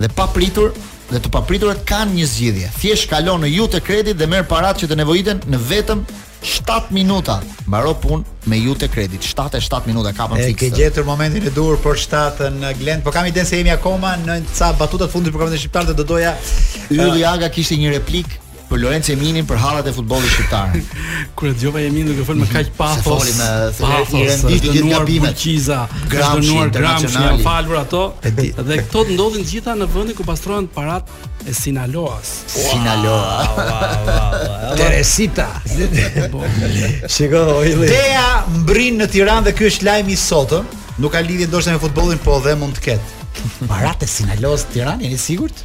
Dhe papritur, dhe të papriturat kanë një zgjidhje. Thjesht kalon në Iute Credit dhe merr paratë që të nevojiten në vetëm 7 minuta. Mbaro punë me Iute Credit. 7-7 minuta kapëm fiks. Ke gjetur momentin e duhur për shtatën në Glend, por kam idenë se jemi akoma në ca batuta të fundit për futbollin shqiptar dhe do doja Ylli uh, Aga kishte një replikë për Lorencin, Eminin për hallet e futbollit shqiptar. Kur e dëgjova Emin duke folur me kaq pathos. Se foli me pathos, i renditi gjithë gabimet. Qiza, Gramshi, Internacionali, falur ato. Dhe këto ndodhin të gjitha në vendin ku pastrohen parat e Sinaloas. Sinaloa. Teresita. Shiko, o Ylli. DEA mbërrin në Tiranë dhe ky është lajmi i sotëm. Nuk ka lidhje ndoshta me futbollin, po dhe mund të ketë. Parat e Sinaloas Tiranë, jeni sigurt?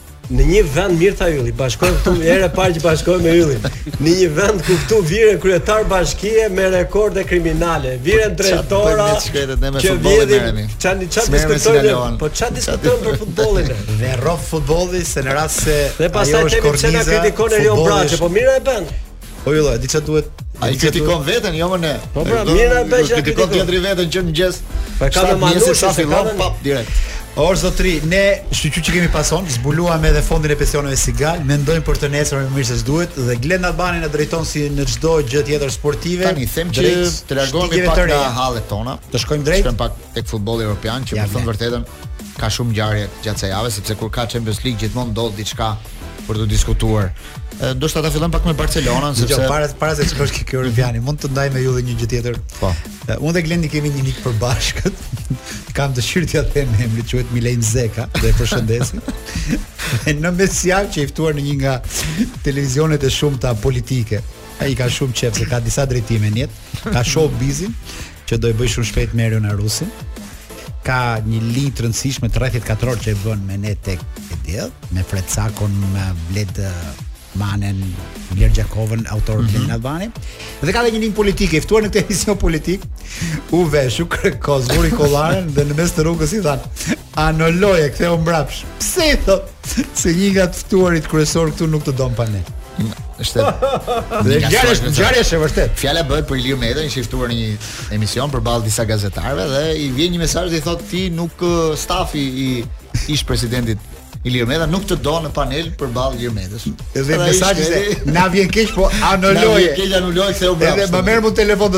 Në një vend mirë tha Ylli, bashkohem këtu një herë e parë që bashkohem me Yllin. Në një vend ku këtu viren kryetar bashkie me rekorde kriminale, viren drejtora. Që vjedhin çfarë çfarë diskutojnë. Po çfarë diskutojnë për futbollin. Dhe rroftë futbolli se në rast se dhe pastaj themi ç'na kritikon Erion Braçe, po mirë e bën. Po jo, e di çfarë duhet. Ai kritikon veten, jo më ne. Po pra, mirë na bën çfarë kritikon tjetri veten që në mëngjes. Po ka më manush sa se ka pap direkt. Or zotri, ne shqyqy që kemi pason, zbuluam edhe fondin e pensioneve Sigal, mendojmë për të nesërmen mirë se s'duhet dhe Glen Albani na drejton si në çdo gjë tjetër sportive. Tani them që të largohemi pak nga hallet tona. Të shkojmë drejt. Shkojmë pak tek futbolli europian që me thënë të vërtetën ka shumë ngjarje gjatë kësaj jave sepse kur ka Champions League gjithmonë ndodh diçka për të diskutuar. Do të ta fillojmë pak me Barcelonën sepse jo, para para se të shkosh ke ky europiani, mund të ndaj me ju dhe një gjë tjetër. Po. Unë dhe Glendi kemi një mik të përbashkët. Kam dëshirë t'ia them emrin, quhet Milaim Zeka, dhe e përshëndesim. Në në mesjavë qe i ftuar në një nga televizionet e shumta politike. Ai ka shumë qejf se ka disa drejtime në jetë, ka show bizin, që do e bëj shumë shpejt me Eriona Rusin. Ka një linjë të rëndësishme të rrethit katror që e bën me ne tek e diell, me Fred Sakon, me Bled Manen, Bler Gjakovën, autor mm-hmm. Lena Albani. Dhe ka dhe një linjë politike, i ftuar në këtë emision politik, u veshu, u krekos burri kollaren dhe në mes të rrugës i thanë, Anuloje, kthehu mbrapsh. Pse i thot se një nga të ftuarit kryesor këtu nuk të do në panel? Është. Ngjarja është ngjarja është e vërtet. Fjala bëhet për Ilir Metën, qe i ftuar në një emision përballë disa gazetarëve dhe i vjen një mesazh i thotë ti nuk stafi i ish presidentit Ilir Meta nuk të do në panel përballë Ilir Metës. Edhe mesazhi se na vjen keq, po anuloje. Na vjen keq anuloje, kthehu mbrapsht. Edhe më merr mu në telefon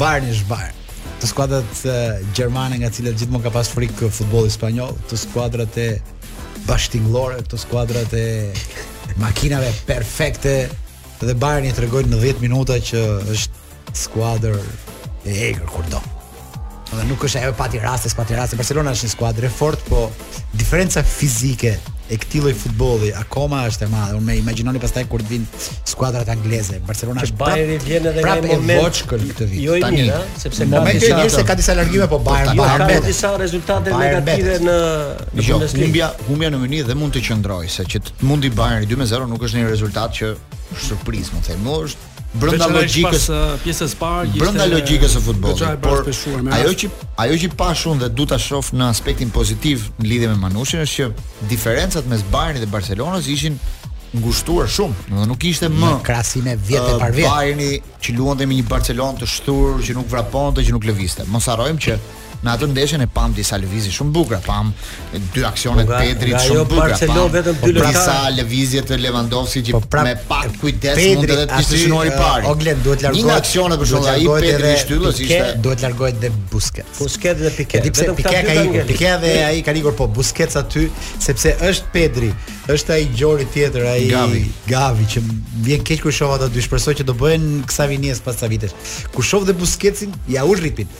Bayern është Bayern. Këto skuadrat gjermane nga cilat gjithmonë ka pas frikë futbolli spanjoll, këto skuadrat e bashkëtingëlloreve, këto skuadrat e makinave perfekte dhe Bayerni e tregoi në 10 minuta që është skuadër e egër kur do. Dhe nuk është ajo pati raste, pati raste. Barcelona është një skuadër e fortë, po diferenca fizike e këtij lloj futbolli akoma është e madhe. Unë imagjinoni pastaj kur të vin skuadrat angleze, Barcelona është prap. Bayern vjen edhe nga një moment voçkël këtë vit. Jo i mirë, ha, sepse ka disa njerëz që ka disa largime po Bayern jo, Bayern ka disa rezultate negative në në jo, Bundesliga. Humbja, humbja në mënyrë dhe mund të qëndrojë se që mundi Bayern 2-0 nuk është një rezultat që surprizë, me thënë, është brenda logjikës së pjesës së parë ishte brenda logjikës së futbollit. Por ajo që ajo që pash unë dhe du ta shoh në aspektin pozitiv në lidhje me Manushin është që diferencat mes Bayernit dhe Barcelonës ishin ngushtuar shumë, do nuk ishte më krahasim me vjet e parvjet. Bayerni që luante me një Barcelonë të shthurur, që nuk vraponte, që nuk lëviste. Mos harrojmë që Në atë ndeshje ne pam disa lëvizje shumë të bukura, pam dy aksione të Pedrit shumë të bukura. Barcelona vetëm dy lojtarë. Disa lëvizje të Lewandowski që po pra, me pak kujdes Pedri, mund edhe të ishte shënuar i pari. O Glen duhet të largohet. Një aksion për shkak ai Pedri i shtyllës ishte duhet të largohet dhe Busquets. Busquets dhe Piqué. Edhe pse Piqué ka ikur, Piqué dhe ai ka ikur po Busquets aty sepse është Pedri, është ai gjori tjetër ai Gavi. Gavi që më vjen keq kur shoh ata dy, shpresoj që do bëhen Xavi Iniesta pas sa vitesh. Kur shoh dhe Busquetsin, ia ul ritmin.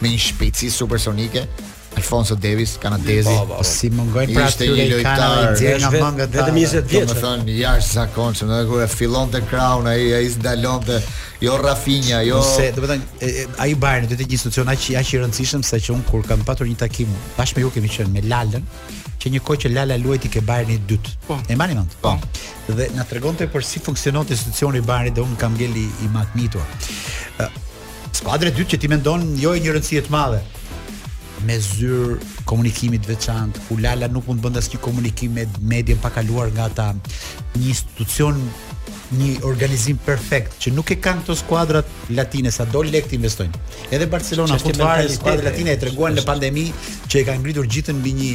me një shpejtësi supersonike. Alphonso Davies, kanadezi. Po, po, po. Si mungojnë pra Ishte një lojtar, është vetëm vetëm 20 vjeç. Domethënë i jashtëzakonshëm, edhe kur e fillonte Crown ai ai s'dalonte, jo Raphinha, jo. Se domethënë ai Bayern do të jetë një institucion aq aq i rëndësishëm saqë unë kur kam patur një takim, bashkë me ju kemi qenë me Lalën, qe një kohë që Lala luajti ke Bayern i dytë. Po. E mbani mend? Po. Dhe na tregonte për si funksionon institucioni i Bayernit dhe unë kam ngelur i mahnitur. Skuadra e dytë që ti mendon jo i një rëndësie të madhe me zyrë komunikimi të veçantë, ku Lala nuk mund të bënte asnjë komunikim me median pa kaluar nga ata, një institucion një organizim perfekt që nuk e kanë këto skuadrat latine sado lekë të investojnë. Edhe Barcelona po fare skuadrat latine e treguan në pandemi që e kanë ngritur gjithë mbi një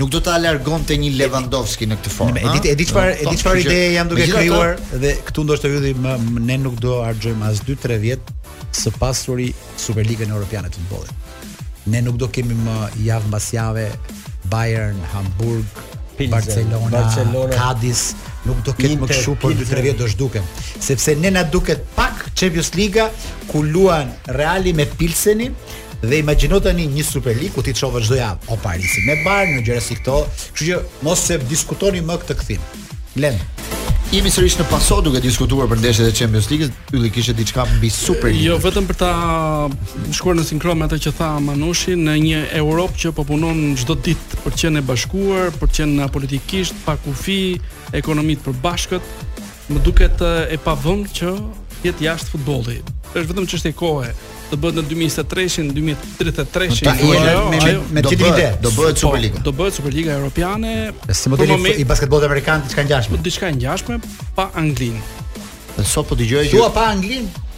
nuk do ta largonte një Lewandowski në këtë formë. E di e di çfarë e di çfarë ide jam duke krijuar dhe këtu ndoshta Ylli më ne nuk do harxojmë as 2-3 vjet së pasur Superligën Europiane të futbollit. Ne nuk do kemi më javë mbas jave Bayern, Hamburg, Pilsen, Barcelona, Barcelona, Cadiz, nuk do ketë më kështu për 2-3 vjet do zhduken, sepse ne na duket pak Champions Liga ku luan Reali me Pilsenin Dhe imagjino tani një Super League ku ti shef çdo javë, o Parisi me Bayern, në gjëra si këto, kështu që mos e diskutoni më këtë kthim. Glen. Jemi sërish në Paso duke diskutuar për ndeshjet e Champions League, Ylli kishe diçka mbi Super League. Jo vetëm për ta shkuar në sinkron me atë që tha Manushi në një Europë që po punon çdo ditë për të qenë e bashkuar, për të qenë politikisht pa kufi, ekonomi të përbashkët, Më duket e pavend që të jetë jashtë futbolli. Është vetëm çështje kohe të bëhet në 2023-shin, 2033-shin. Do bëhet jo, me me, me çdo ide, do bëhet po, Superliga. Do bëhet Superliga Europiane. Si modeli moment, i basketbollit amerikan diçka e ngjashme. Po, diçka e ngjashme pa Anglinë. Sot po dëgjoj që Thua pa Anglinë?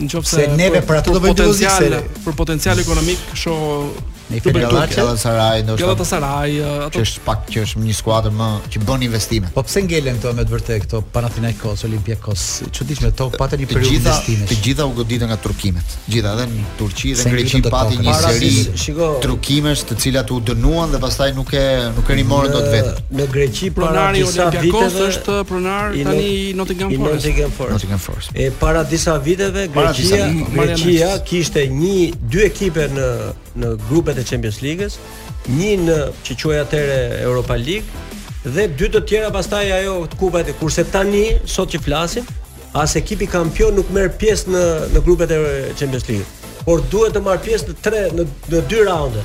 Nëse se neve për atë do bëjmë potencial për potencial ekonomik shoh Fener Galatasaray Galatasaray ndoshta Galatasaray ato që është pak që është një skuadër më që bën investime. Po pse ngelen këto me të vërtetë këto Panathinaikos, Olympiakos, e çuditshme këto patën një periudhë investimesh. Të gjitha u goditën nga trukimet. Të gjitha edhe në Turqi dhe në Greqi pati një seri trukimesh të cilat u dënuan dhe pastaj nuk e nuk e rimorën dot veten. Në Greqi pronari i Olympiakos është pronar tani i Nottingham Forest. Nottingham Forest. E para disa viteve Greqia, Greqia kishte një dy ekipe në në grupet e Champions League-s, një në që quhej atëherë Europa League dhe dy të tjera pastaj ajo të kupa e kurse tani sot që flasim, as ekipi kampion nuk merr pjesë në në grupet e Champions League, por duhet të marrë pjesë në tre në në dy raunde.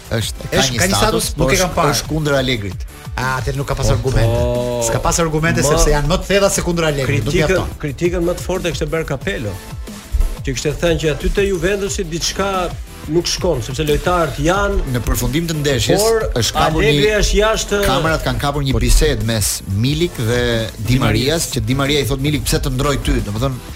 Është ka një status, nuk e kam parë. Është kundër Alegrit. A atë nuk ka pas po, argumente. Po. S'ka pas argumente sepse janë më të thella se kundër Alegrit. Kritikën, kritikën më të fortë e kishte bërë Capello. Që kishte thënë që aty te Juventusi diçka nuk shkon sepse lojtarët janë në përfundim të ndeshjes është kapur një është jashtë kamerat kanë kapur një po. bisedë mes Milik dhe Di Marias që Di Maria i thotë Milik pse të ndërroi ty domethënë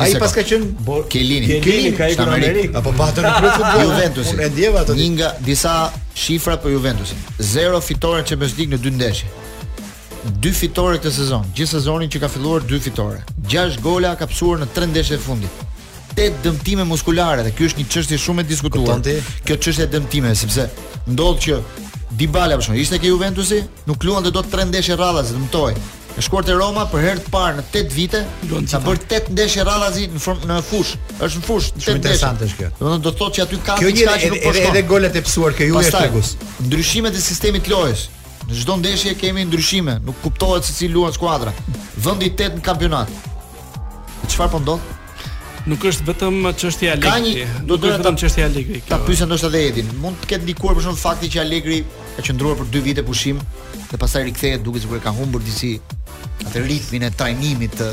Ai paska qenë Kelini. Kelini ka ikur në Amerikë. Apo patën në klub futboll. Juventus. Unë e ndjeva atë. Një nga disa shifra për Juventusin. Zero fitore në Champions League në dy ndeshje. Dy fitore këtë sezon. Gjithë sezonin që ka filluar dy fitore. 6 gola ka pësuar në 3 ndeshje të fundit. 8 dëmtime muskulare dhe kjo është një çështje shumë e diskutuar. Kjo çështje e dëmtimeve sepse ndodh që Dybala për shembull ishte ke Juventusi, Nuk luante dot tre ndeshje radhazi, dëmtohej. E shkuar te Roma për herë të parë në 8 vite, ka bërë 8 ndeshje radhazi në formë në fushë. Është në fushë, shumë interesante është kjo. Domethënë do të thotë që aty ka diçka që nuk po shkon. Edhe edhe golat e pësuar ky është tregus. Ndryshimet e sistemit të lojës. Në çdo ndeshje kemi ndryshime, nuk kuptohet se si luan skuadra. Vendi 8 në kampionat. Çfarë po ndodh? Nuk është vetëm çështje Allegri. Do të thotë çështje Allegri. Ta pyesë ndoshta dhe Edin. Mund të ketë ndikuar për shembull fakti që Allegri ka qëndruar për 2 vite pushim dhe pastaj rikthehet duke sikur ka humbur disi atë ritmin e trajnimit të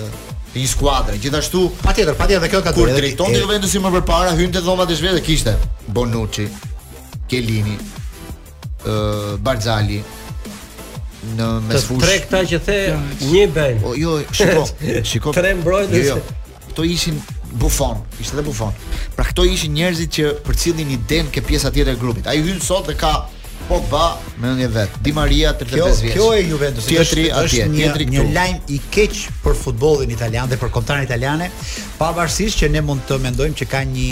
të një skuadre. Gjithashtu, patjetër, patjetër kjo ka dhënë. Kur drejtonte Juventusin më përpara, hynte dhomat e zhveshjes kishte Bonucci, Kelini, ë uh, Barzali në mesfush. Tre këta që the një ben. O jo, shiko, shiko. Tre mbrojtës. Jo, jo. Kto ishin Buffon, ishte dhe Buffon. Pra këto ishin njerëzit që përcillin idenë ke pjesa tjetër e grupit. Ai hyn sot dhe ka Pogba me një vet. Di Maria 35 vjeç. Kjo e Juventus tjetri atje, tjetri këtu. Një lajm i keq për futbollin italian dhe për kombëtaren italiane, pavarësisht që ne mund të mendojmë që ka një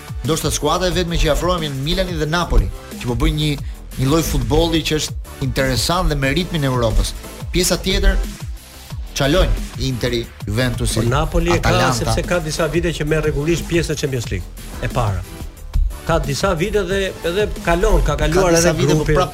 Ndoshta skuadra e vetme që i afrohen janë Milani dhe Napoli, që po bëjnë një një lloj futbolli që është interesant dhe me ritmin e Europës. Pjesa tjetër çalojnë Interi, Juventusi, Por Napoli e ka Atalanta. sepse ka disa vite që merr rregullisht pjesë në Champions League e para. Ka disa vite dhe edhe kalon, ka Ka kaluar disa edhe vite, po grupin. prap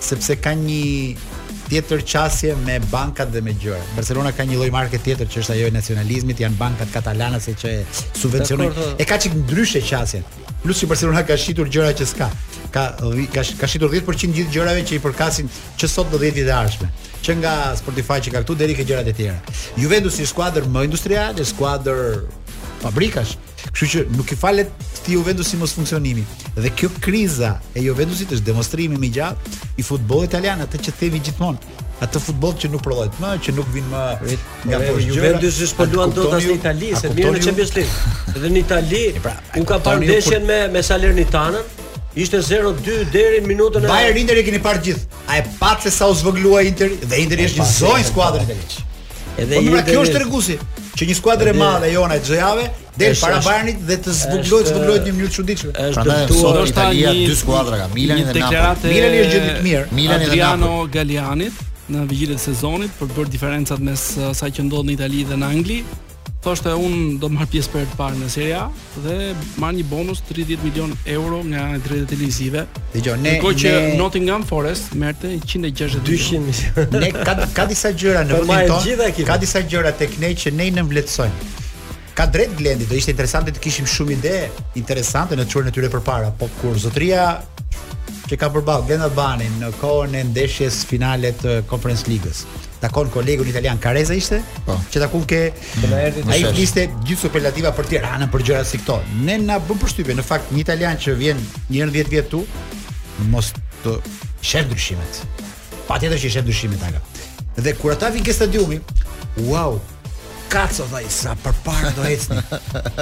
sepse ka një tjetër qasje me bankat dhe me gjëra. Barcelona ka një lloj marke tjetër që është ajo e nacionalizmit, janë bankat katalanase që subvencionojnë. E ka çik ndryshe qasjen. Plus që Barcelona ka shitur gjëra që s'ka. Ka ka ka shitur 10% gjithë gjërave që i përkasin që sot në 10 vjet e ardhshme. Që nga Spotify që ka këtu deri te gjërat e tjera. Juventus është skuadër më industriale, skuadër fabrikash. Kështu që nuk i falet këtij Juventusi mosfunksionimi. Dhe kjo kriza e Juventusit është demonstrimi më i qartë i futbollit italian, atë që themi gjithmonë atë futboll që nuk prodhohet më, që nuk vjen më nga bosh gjëra. Juventusi s'po luan dot as në Itali, se mirë në Champions League. Dhe në Itali pra, unë kam parë ndeshjen me me Salernitanën, Ishte 0-2 deri në minutën e Bayern Inter e keni parë të gjithë. A e patë se sa u zvogëlua Inter dhe Inter është një zonjë skuadër italiane. Edhe po, pra, kjo është treguesi që një skuadër e madhe jona çdo javë del para Bayernit dhe të zvogëlohet zvogëlohet në mënyrë të çuditshme. Sot Italia dy skuadra ka Milani dhe Napoli. Milani është gjë të mirë. Milani dhe Napoli. Galianit në vigjilje e sezonit për të bërë diferencat mes uh, asaj që ndodh në Itali dhe në Angli. Thoshte unë do marr pjesë për herë të parë në Serie A dhe marr një bonus 30 milion euro nga të drejtat televizive. Dëgjo, ne Ndërkohë që ne, Nottingham Forest merrte 160 200 milion. ne ka ka disa gjëra në Po, vendin marrin gjitha tonë. ekipet. Ka disa gjëra tek ne që ne i nënvlerësojmë. Ka të drejtë Glendi, do ishte interesante të kishim shumë ide interesante në çuarjen e tyre përpara, po kur zotëria që ka përballë Glendi, Albani në kohën e ndeshjes finale të Conference Ligës. takon kolegun italian Kareza ishte, po. që takon ke mm, ai ishte gjithë superlativa për Tiranën, për gjëra si këto. Ne na bën përshtypje në fakt një italian që vjen një herë në 10 vjet këtu, mos t'i shef ndryshimet. Patjetër që i shef ndryshimet ai. Dhe kur ata vinë ke stadiumi, wow, Kaco tha sa përpara do ecni.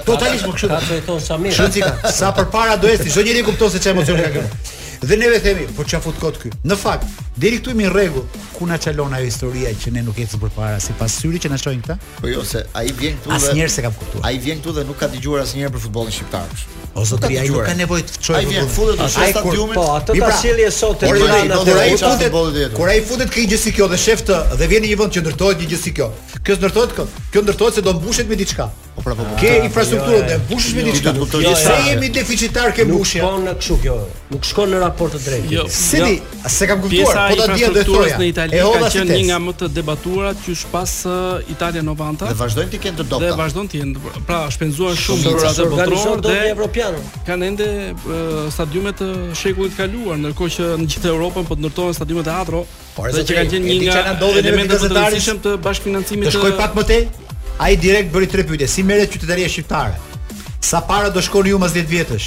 Totalisht më kështu. Kaco i thon sa mirë. Shumë cika. Sa përpara do ecni, çdo njeri e kupton se çfarë emocioni ka këtu. Dhe neve themi, po çfarë fut kot ky? Në fakt, deri këtu jemi në rregull. Ku na çalon ajo historia që ne nuk ecim përpara sipas syrit që na shohin këta? Po jo, se ai vjen këtu dhe asnjëherë s'e kam kuptuar. Ai vjen këtu dhe nuk ka dëgjuar asnjëherë për futbollin shqiptar. O zotri, ai nuk ka nevojë të shohë. Ai vjen futet në stadium. Po, atë ta sjellë e sot te Tirana. Ai kur ai futet, kur ai futet ke një gjë si kjo dhe shef të dhe vjen në një vend që ndërtohet një gjë si kjo. Kjo ndërtohet kë? Kjo ndërtohet se do mbushet me diçka. Po pra po. Ke infrastrukturën dhe mbushesh me diçka. Ne jemi deficitar ke mbushja. Nuk shkon kështu kjo. Nuk shkon në raport të drejtë. Jo. Si A s'e kam kuptuar, Pjesa po atë desha të thoja. Në Itali ka qenë një nga më të debatuarat qysh pas uh, Italia 90. Dhe vazhdojnë të kenë të dobta. Dhe vazhdon të jenë. Pra, shpenzuan shumë për atë botëror dhe evropian. Kanë ende uh, stadiume të shekullit të kaluar, ndërkohë që në gjithë Evropën po ndërtohen stadiume të atro. Por edhe që kanë qenë një nga elementët më të rëndësishëm të bashkëfinancimit të. Shkoi pak më tej. Ai direkt bëri tre pyetje, si merret qytetaria shqiptare? Sa përpara do shkoni ju mas 10 vjetësh?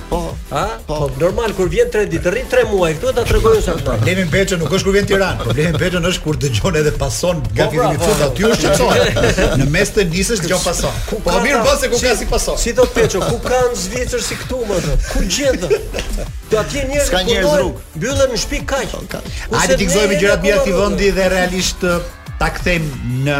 Po, ha? Po, po normal kur vjen 3 ditë, rri 3 muaj këtu ta tregoj unë sa të bën. Problemi Beçën nuk është kur vjen Tiranë, po problemi Beçën është kur dëgjon edhe pason po, nga fillimi në fund aty është çfarë. Në mes të nisës dëgjon pason. Ku po mirë bën se ku ka si pason. Si do të peço, ku ka në Zvicër si këtu më atë? Ku gjen? Do atje njerëz që punojnë, mbyllen në shtëpi kaq. Hajde të gëzojmë gjërat mbi atë vendi dhe realisht ta kthejmë në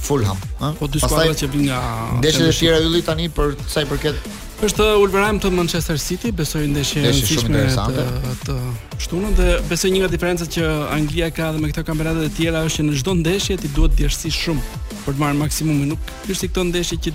Fulham, ëh. Po dy skuadra që vijnë nga ndeshjet e tjera Ylli tani për sa i përket Është Wolverhampton Manchester City, besoj ndeshje e rëndësishme të, të shtunën dhe besoj një nga diferencat që Anglia ka edhe me këto kampionate të tjera është që në çdo ndeshje ti duhet të djersish shumë për të marrë maksimumin. Nuk është si këto ndeshje që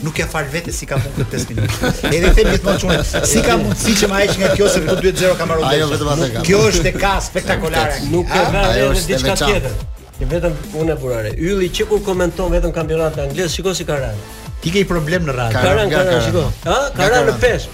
Nuk ia fal vetes si ka mundësi 5 minutë. Edhe i them gjithmonë çuna, si ka mundësi që ma heq nga kjo se këtu 2-0 ka marrë. Ajo vetëm atë ka. Kjo është e ka spektakulare. Nuk ka vënë edhe diçka tjetër. Në vetëm unë e burare. Ylli që kur komenton vetëm kampionatin anglez, shikoje si ka rënë. Ti ke problem në radhë. Ka rënë, ka rënë, shikoje. Ha, ka rënë në peshë.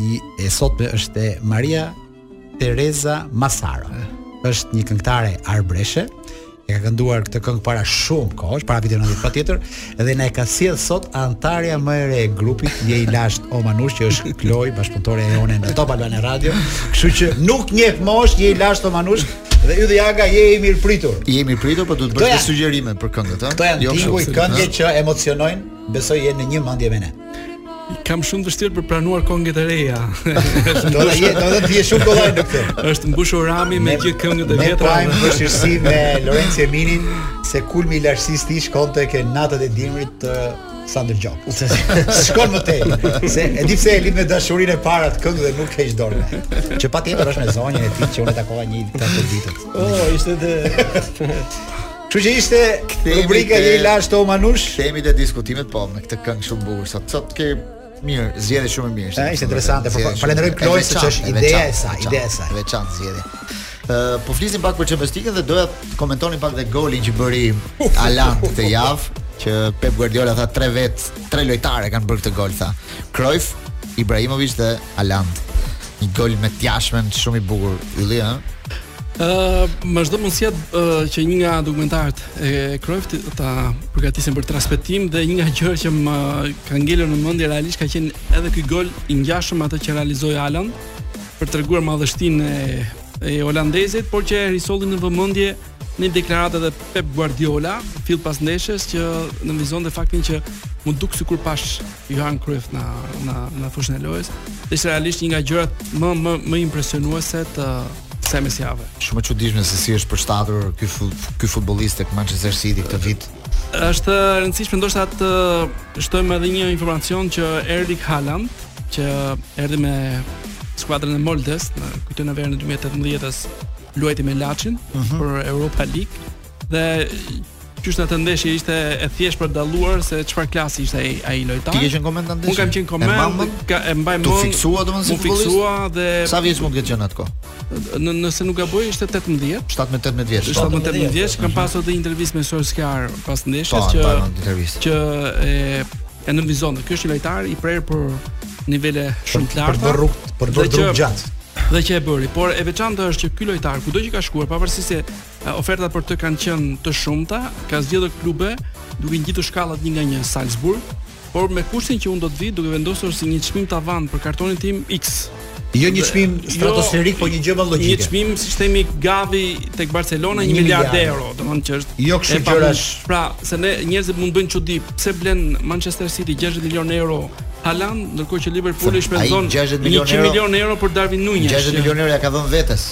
i e sotme është Maria Teresa Masaro. Eh. Është një këngëtare arbëreshe, e ka kënduar këtë këngë para shumë kohësh, para vitit 90 patjetër, dhe na e ka sjellë sot anëtarja më e re e grupit, je i lashtë o Manush që është Kloj, bashkëpunëtore e jona në Top Albania Radio. Kështu që nuk njeh moshë, je i lashtë o Manush. Dhe ju dhe Jaga je i mirëpritur. Je i mirëpritur, po duhet të bësh sugjerime për këngët, ha? Këto janë jo, tinguj këngë që emocionojnë, besoj jeni në një mendje me ne. Kam shumë vështirë për pranuar këngët e reja. Do të jetë, do të jetë shumë kollaj në këtë. Është mbushur rami me gjithë këngët e vjetra. Ne kemi vështirësi me Lorencin e Eminin se kulmi i lartësisë ti shkon tek netët e dimrit të Sandër Gjokës. S'shkon më tej. Se e di pse e lidh me dashurinë e parë të këngëve nuk heq dorë. Që patjetër është me zonjën e tij që unë takova një ditë të ditës. Oh, ishte të Kështu që ishte rubrika je i lashtë o Manush. Vemi te diskutimet po me këtë këngë shumë bukur. Sot sot ke mirë, zgjedhje shumë e mirë. Është interesante, po falenderoj Kloe se është ideja e saj, ideja e saj. Veçantë zgjedhje. Ë, po flisim pak për Champions League dhe doja të komentoni pak dhe golin që bëri Haaland këtë javë, që Pep Guardiola tha tre vetë, tre lojtarë kanë bërë këtë gol tha. Cruyff, Ibrahimovic dhe Haaland. Një gol me të jashtmen shumë i bukur, Ylli, ë. Ë, uh, më është dhënë mundësia uh, që një nga dokumentarët e Cruyff ta përgatisja për transmetim dhe një nga gjërat që më ka ngelur në mendje realisht ka qenë edhe ky gol i ngjashëm atë që realizoi Haaland për treguar madhështinë e, e holandezit, por që e risolli në vëmendje në deklaratë edhe Pep Guardiola, fill pas ndeshjes që nënvizonte faktin që më duk sikur pashë Johan Cruyff në në në fushën e lojës. Ishte realisht një nga gjërat më më më impresionuese të kësaj mesjave. Shumë e çuditshme se si është përshtatur ky ky futbollist tek Manchester City këtë vit. Është e rëndësishme ndoshta të shtojmë edhe një informacion që Erling Haaland, që erdhi me skuadrën e Moldes në verën e 2018-s, luajti me Laçin uh mhm. -huh. për Europa League Dhe qysh në atë ndeshje ishte e thjeshtë për të dalluar se çfarë klasi ishte ai ai lojtar. Ti ke qenë koment ndeshje? Unë kam qenë koment, e mbaj mend, ka, e mbaj mend. T'u fiksua domosdoshmë si futbollist. U fiksua dhe Sa vjeç mund të ketë qenë atë kohë? Në, nëse nuk gaboj ishte 18. 17-18 vjeç. 17-18 vjeç, kam pasur edhe intervistë me Solskjaer pas ndeshjes po, që intervistë. Që e e nënvizon. Ky është një lojtar i prerë për nivele shumë të larta. Për rrugë, për rrugë të gjatë dhe që e bëri, por e veçanta është që ky lojtar kudo që ka shkuar, pavarësisht se Ofertat për të kanë qenë të shumta, ka zgjedhur klube duke ngjitur shkallat një nga një Salzburg, por me kushtin që unë do të vij duke vendosur si një çmim tavan për kartonin tim X. Jo një çmim jo, stratosferik, jo, po një gjë më logjike. Një çmim, siç themi Gavi tek Barcelona 1 miliard euro, domethënë që është jo kësi gjërash. Pra, se ne njerëzit mund të bëjnë çudi, pse blen Manchester City 60 milionë euro Haaland, ndërkohë që Liverpooli shpenzon 100 milionë euro për Darwin Nunez. 60 milionë euro ia ka dhënë vetes.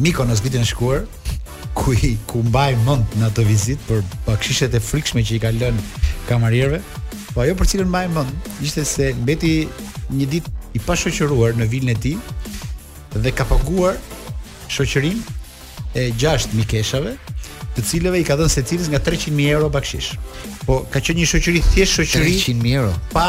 Mykonos vitin e shkuar ku u ku mbahet mend në atë vizitë për bakshishet e frikshme që i ka lënë kamarierëve. Po ajo për cilën mbahet mend ishte se mbeti një ditë i pashoqëruar në vilën e tij dhe ka paguar shoqërinë e gjashtë mikeshave, të cilëve i ka dhënë secilës nga 300.000 euro bakshish. Po ka qenë një shoqëri thjesht shoqëri 300.000 euro. Pa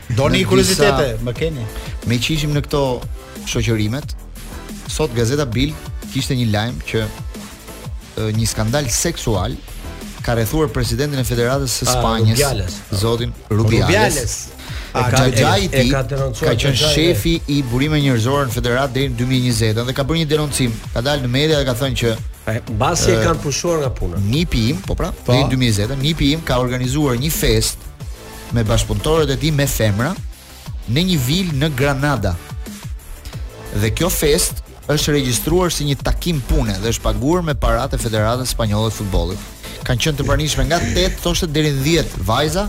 Doni kuriozitete, më keni. Meqë ishim në këto shoqërimet, sot Gazeta Bild kishte një lajm që një skandal seksual ka rrethuar presidentin e Federatës së Spanjës, Rubiales. zotin Rubiales. Rubiales. Xhaxhai i tij ka, ka qenë shefi i burimeve njerëzore në Federatë deri në 2020 dhe ka bërë një denoncim. Ka dalë në media dhe ka thënë që mbasi e kanë pushuar nga puna. Nipi im, po pra, po. deri në 2020, nipi im ka organizuar një festë me bashkëpunëtorët e tij me femra në një vilë në Granada. Dhe kjo festë është regjistruar si një takim pune dhe është paguar me paratë e Federatës Spanjolle të Futbollit. Kanë qenë të pranishme nga 8 thoshte deri në 10 vajza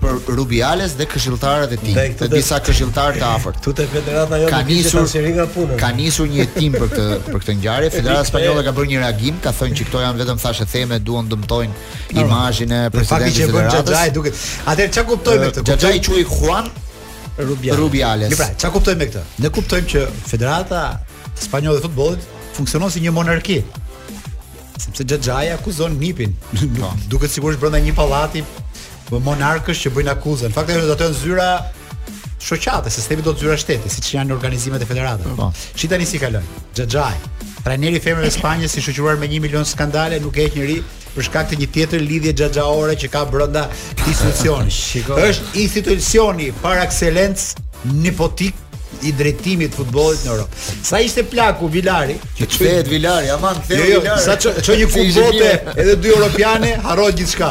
për Rubiales dhe këshilltarët e tij, dhe disa këshilltarë të afërt. Tu te federata jo ka nisur nga puna. Ka nisur një hetim për këtë për këtë ngjarje. Federata Spanjolle ka bërë një reagim, ka thënë që këto janë vetëm thashetheme, duan të dëmtojnë imazhin e presidentit të Federatës. Xhaxhai duket. Atëherë çka kuptoj me këtë? Xhaxhai quhet Juan Rubiales. Rubiales. Pra, çka kuptoj me këtë? Ne kuptojmë që Federata Spanjolle e Futbollit funksionon si një monarki. Sepse xhaxhai akuzon nipin. Po. Duket sikur është brenda një pallati me monarkësh që bëjnë akuzën. Fakti është ato janë zyra shoqate, se stepi do të zyra shteti, siç janë organizimet e federatës. Po. Shi tani si kalon. Xhaxhaj. Trajneri i femrave të Spanjës i shoqëruar me 1 milion skandale nuk e heq njëri për shkak të një tjetër lidhje xhaxhaore që ka brenda institucionit. Shiko. Është institucioni par excellence nepotik i drejtimit të futbollit në Europë. Sa ishte plaku Vilari, Kthehet Vilari, aman kthehet Jo, jo, Vilari. sa çoi çoi një Si ishte kupë bote, fije. edhe dy europiane, harroj gjithçka.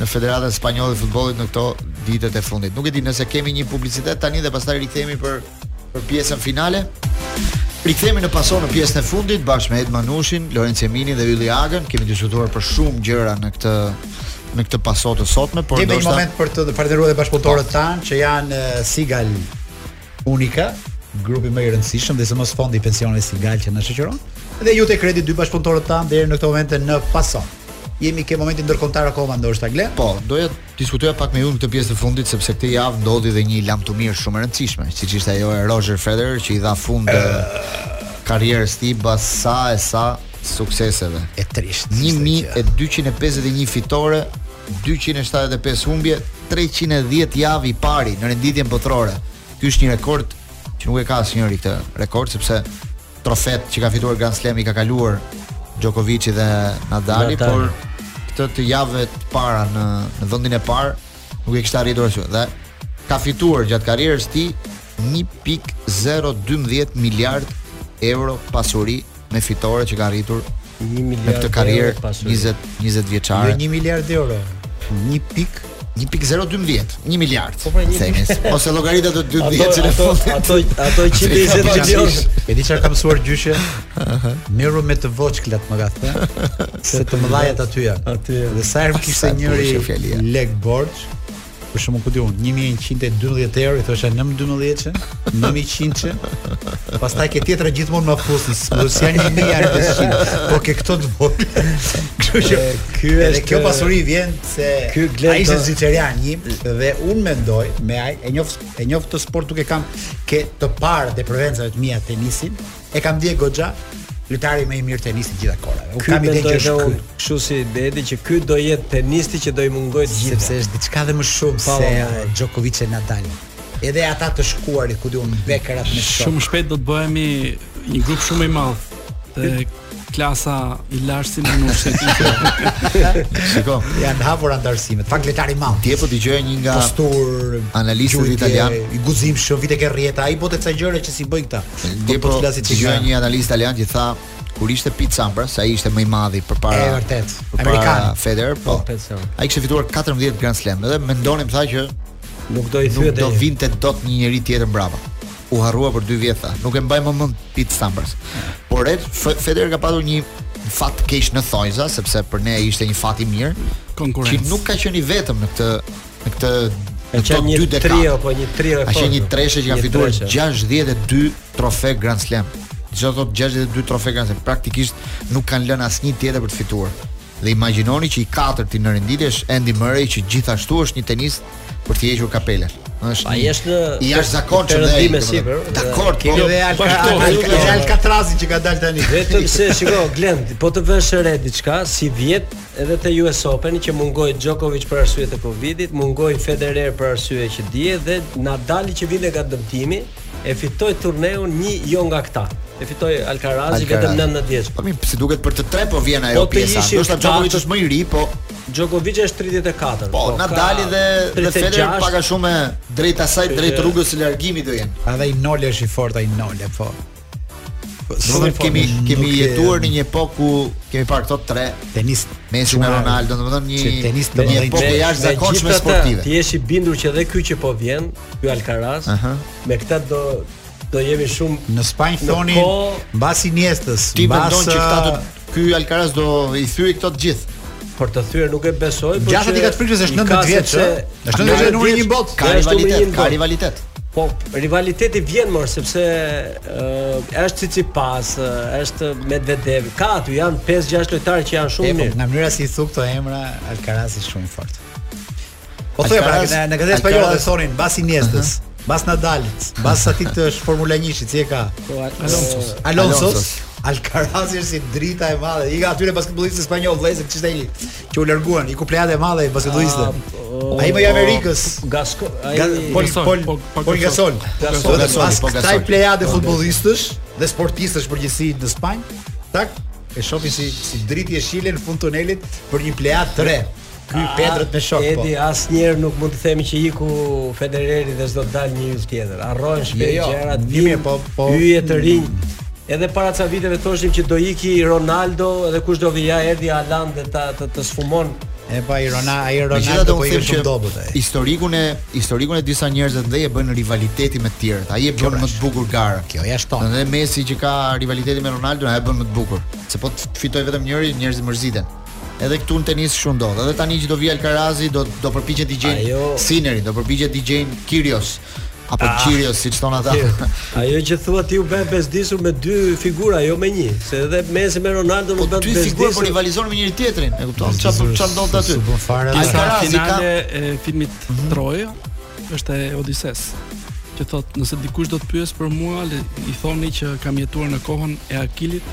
në Federatën Spanjolle të Futbollit në këto ditët e fundit. Nuk e di nëse kemi një publicitet tani dhe pastaj rikthehemi për për pjesën finale. Rikthehemi në paso në pjesën e fundit bashkë me Ed Manushin, Lorenc Eminin dhe Ylli Agën. Kemi diskutuar për shumë gjëra në këtë në këtë paso të sotme, por ndoshta kemi një moment për të falënderuar dhe bashkëpunëtorët po. tanë që janë Sigal Unika, grupi më i rëndësishëm dhe sidomos fondi i pensionit Sigal që na shoqëron. Dhe Iute Credit dy bashkëpunëtorët tanë deri në këtë moment në pason. Jemi ke momentin ndërkombëtar akoma ndoshta Glen. Po, doja të diskutoja pak me ju në këtë pjesë të fundit sepse këtë javë ndodhi dhe një lamtumirë shumë e rëndësishme, siç ishte ajo e Roger Federer që i dha fund karrierës së tij pas sa e sa sukseseve. E trishtë. 1251 fitore dyqind e shtatëdhjetë e pesë humbje, treqind e dhjetë javë i pari në renditjen botërore. Ky është një rekord që nuk e ka asnjëri këtë rekord sepse trofetë që ka fituar Grand Slam i ka kaluar Djokovic dhe Nadal, por këtë të javëve të para në në vendin e parë nuk e kishte arritur asnjë. Dhe ka fituar gjatë karrierës së tij 1.012 miliard euro pasuri me fitoret që ka arritur në këtë karrierë 20 20 vjeçare. Jo 1 miliard euro. 1 pik 1.012, 1 miliard. Po pra 1 miliard. Ose llogariti atë 12-çen në fund. Ato ato 120 milionë. E di çfarë më ka mësuar gjyshja? Aha. Merru me të voçklat më ka thënë. Se të mëdhajat aty janë. Aty. Dhe sa herë kishte njëri lek borxh, Për shembull, ku di unë, 1112 euro i thosha 12-çe, 900-çe. Pastaj ke tjetra gjithmonë më fusin, plus janë 1500. Po ke këto të vogla. Kështu që ky është edhe kjo pasuri vjen se ky Glenn ai është zviceran një dhe unë mendoj me ai e njof e njof këtë sport duke kam ke të parët e preferencave të mia tenisin, E kam ndjek goxha lojtari më i mirë i tenisit i gjitha kohërave. Unë kam idenë që është ky. Kështu s'e di që ky do jetë tenisti që do i mungojë të gjithëve. Sepse është diçka dhe më shumë pa, se pa, Djokovic e Nadal. Edhe ata të shkuarit ku di unë Becker atë me shokë. Shumë shpejt do të bëhemi një grup shumë i madh. Të klasa i Larsi Manushit. Shiko, janë hapur andarësimet. Fakt letari i madh. Ti po dëgjoja një nga podcast një analist italian, i guximshëm vite ke rrjeta, ai bote ca gjëra që si bëj këta. Ti po, po flisja te një analist italian që tha kur ishte Pete Sampras, ai ishte më i madhi përpara. Është vërtet. Amerikan Federer, po. po ai kishte fituar 14 Grand Slam dhe mendonim tha që nuk do i thyhet, nuk do vinte dot një njeri tjetër mbrapa. u harrua për dy vjet tha. Nuk e mban më mend Pete Sampras. Por Roger Federer ka patur një fat keq në thonjza sepse për ne ishte një fat i mirë. Konkurrencë. Që nuk ka qenë i vetëm në këtë në këtë Ka qenë një dekadë. trio apo një tri rekord. Ka qenë një treshe që ka fituar 62 trofe Grand Slam. Ç'do të thotë 62 trofe Grand Slam, praktikisht nuk kanë lënë asnjë tjetër për të fituar. Dhe imagjinoni që i katërti në renditje është Andy Murray që gjithashtu është një tenist për të hequr kapelën. Është ai është i jashtëzakonshëm dhe me sipër. Dakor, po. Kemi dhe Alcatrazin që ka dalë tani. Vetëm se shiko Glend, po të vësh re diçka sivjet edhe te US Open që mungoi Djokovic për arsye të Covidit, mungoi Federer për arsye që dihet dhe Nadal që vinte nga dëmtimi e fitoi turneun një jo nga këta e fitoi Alcarazi vetëm 19 vjeç. Po mirë, si duket për të tre po vjen ajo po pjesa. Do të thotë Djokovic është më i ri, po Djokovic është 34. Po, po Nadali dhe dhe Federer pak a shumë drejt asaj drejt rrugës së largimit do jenë. Edhe i Nole është i fortë ai Nole, po. po shumë kemi kemi jetuar në një epokë ku kemi parë këto tre tenis Messi me Ronaldo, domethënë një tenis në një epokë të jashtëzakonshme sportive. Ti je i bindur që edhe ky që po vjen, ky Alcaraz, me këtë do do jemi shumë në Spanjë thonin mbas Iniestës, mbas Ky Alcaraz do i thyejë këto të gjithë. Për të thyer nuk e besoj, por gjasat i ka të frikë se është 19 vjeç, ë? Është 19 vjeç numri 1 në botë, ka rivalitet, ka rivalitet. Po rivaliteti vjen mor sepse uh, është Tsitsipas, uh, është Medvedev. Ka aty janë 5-6 lojtarë që janë shumë po, mirë. Nga mënyra si i thu këto emra, Alcaraz është shumë i fortë. Po thoja pra në, në gazetë spanjolle thonin mbas Iniestës, uh -huh. mbas Nadalit, mbas atij të Formula 1 që si e ka. Po Alonso. Alonso. Alcaraz është si drita e madhe. Ika atyre basketbollistët spanjoll vëllezër që ishin ai. Që u larguan, iku plejada e madhe basketbollistët. Ah, po, ai më i Amerikës. Gasko, ai po po Pau Pau Pau Gasol. Gasol, po Gasol. Ajo plejadë futbollistësh dhe sportistësh përgjithësi në Spanjë. Tak, e shofin si si dritë jeshile në fund tunelit për një plejadë të re. Ky ah, Pedrët me shok po. Edi asnjëherë nuk mund të themi që iku Federeri dhe s'do të dalë një yll tjetër. Harrojnë jo, shpejt jo, gjërat. Jo, mirë po po. Yje të rinj. Edhe para ca viteve thoshim që do iki Ronaldo dhe kush do vijë erdhi Haaland dhe ta të, të sfumon E pa i Rona, ai Ronaldo po i shumë dobët ai. Historikun e historikun e disa njerëzve të ndaj e bën rivaliteti me të tjerët. Ai e bën më të bukur gara. Kjo ja shton. Dhe Messi që ka rivaliteti me Ronaldo, ai e bën më të bukur. Se po të fitojë vetëm njëri, njerëzit mërziten. Edhe këtu në tenis kështu ndodh. Edhe tani që do vi Alcarazi do do përpiqet të gjejnë Ajo... Sinerin, do përpiqet të gjejnë Kyrgios apo ah, Kyrgios siç thon ata. Ajo që thua ti u bë bezdisur me dy figura, jo me një, se edhe Messi me Ronaldo nuk po, bën bezdisur. Dy figura po rivalizojnë me njëri tjetrin, e kupton? Çfarë çfarë ndodh aty? Alcarazi ka finalja e filmit mhm. Troja, është e Odisesë që thotë nëse dikush do të pyesë për mua le t'i thoni që kam jetuar në kohën e Akilit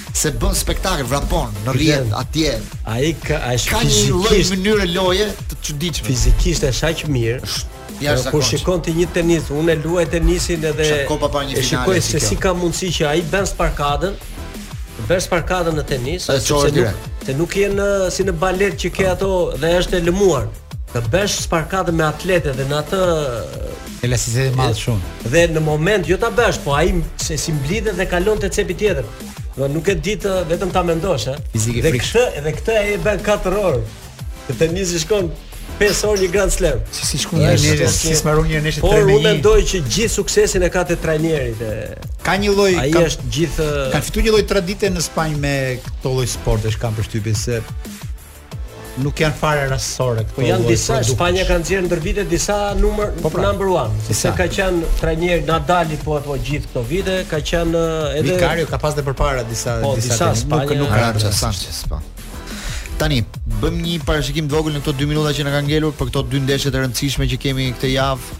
se bën spektakël, vrapon në rrjet atje. Ai ka ai është ka një lloj mënyre loje të çuditshme. Fizikisht është aq mirë. Ja sa kur shikon ti një tenis, unë e luaj tenisin edhe sa kam parë një finale. Shikoj se si ka mundësi që ai bën sparkadën. Bën sparkadën në tenis, sepse nuk te nuk je si në balet që ke ato dhe është e lëmuar. Të bësh sparkadën me atletë dhe në atë Elasticitet i madh shumë. Dhe në moment jo ta bësh, po ai se si mblidhet dhe kalon te cepi tjetër. Do nuk e di të vetëm ta mendosh, ë. Dhe këtë, edhe këtë ai e bën 4 orë. Dhe tenisi shkon 5 orë një Grand Slam. Si si shkon një nesër, si s'mbaron një nesër 3 Por unë mendoj që gjithë suksesin e ka te trajnerit e Ka një lloj ai është gjithë ka fituar një lloj tradite në Spanjë me këto lloj sportesh kam përshtypjen se nuk janë fare rastësore këto. Po janë disa Spanja kanë nxjerr ndër vite disa numër po pra, number 1, sepse ka qenë trajner Nadali po apo gjithë këto vite, ka qenë uh, edhe Vicario ka pas dhe përpara disa po, disa, disa Spanja, nuk nuk Arantxa Sanchez po. Tani bëjmë një parashikim të vogël në këto 2 minuta që na ka ngelur për këto dy ndeshje të rëndësishme që kemi këtë javë.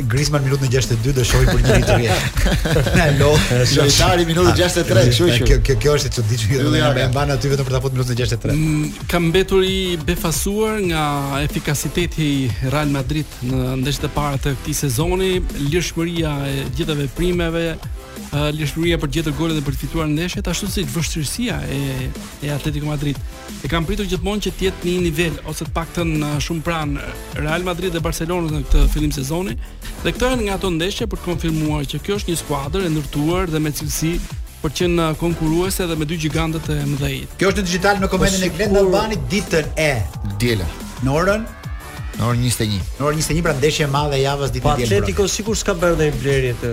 Griezmann minutën e 62 do shohim për një vit të re. Alo, lojtari minutën 63, ah, kështu që. Kjo kjo është e çuditshme, do të më mban aty vetëm për ta futur minutën 63. Mm, Kam mbetur i befasuar nga efikasiteti i Real Madrid në ndeshjet e para të këtij sezoni, lirshmëria e të gjitha veprimeve, lirshmëria për të gjetur golet dhe për të fituar ndeshjet, ashtu si vështirësia e e Atletico Madrid. E kam pritur gjithmonë që të jetë në një nivel ose të paktën shumë pranë Real Madrid dhe Barcelonës në këtë fillim sezoni dhe këto janë nga ato ndeshje për të konfirmuar që kjo është një skuadër e ndërtuar dhe me cilësi për të qenë uh, konkurruese edhe me dy gjigantët e mëdhenj. Kjo është në Digitalb në komentin po e Glenda Albanit ditën e dielën. Në orën në orën 21. Në orën 21 pra ndeshje e madhe e javës ditën e dielën. Atletico sikur s'ka bërë ndonjë blerje të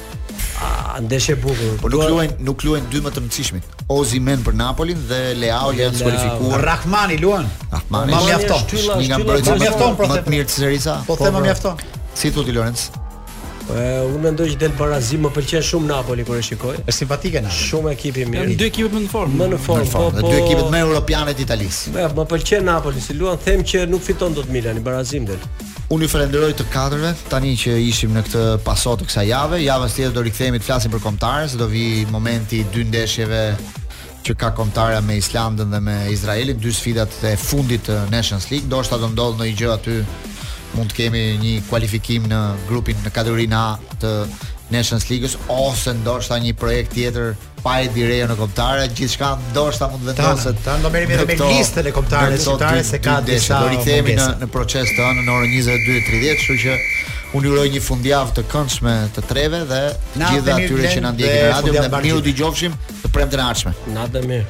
Ah, ndeshje bukur. Po nuk luajn, nuk luajn dy më të rëndësishmit. Osimhen për Napolin dhe Leao që janë skualifikuar. Rahmani luan. Rahmani më mjafton. Një nga mbrojtësit më më të mirë të Serie A. Po them më po, mjafton. Si thotë Lorenz? Po unë mendoj që del barazi më pëlqen shumë Napoli kur e shikoj. Është simpatike Napoli. Shumë ekip i mirë. Janë dy ekipet më në formë. Më në formë, po po. Dy ekipet më europiane të Italisë. Po, më pëlqen Napoli, si luan, them që nuk fiton dot Milani, barazim del. Unë ju falenderoj të katërve, tani që ishim në këtë paso të kësaj jave, javës tjetër do rikthehemi të flasim për kombëtaren, se do vi momenti i dy ndeshjeve që ka kombëtarja me Islandën dhe me Izraelin, dy sfidat e fundit të Nations League, ndoshta do ndodh ndonjë gjë aty, mund të kemi një kualifikim në grupin në kategorinë A të Nations League-s ose ndoshta një projekt tjetër pa Edi Rejën në kombëtare, gjithçka ndoshta mund të vendoset. Tani do merremi edhe me listën e kombëtares, kombëtares se ka disa. Do rikthehemi në në Proces të hënën në orën 22:30, kështu që unë ju uroj një fundjavë të këndshme të treve dhe gjithë atyre që na ndjekin në radio, ne mirë u dëgjofshim të premten e ardhshme. Natë mirë.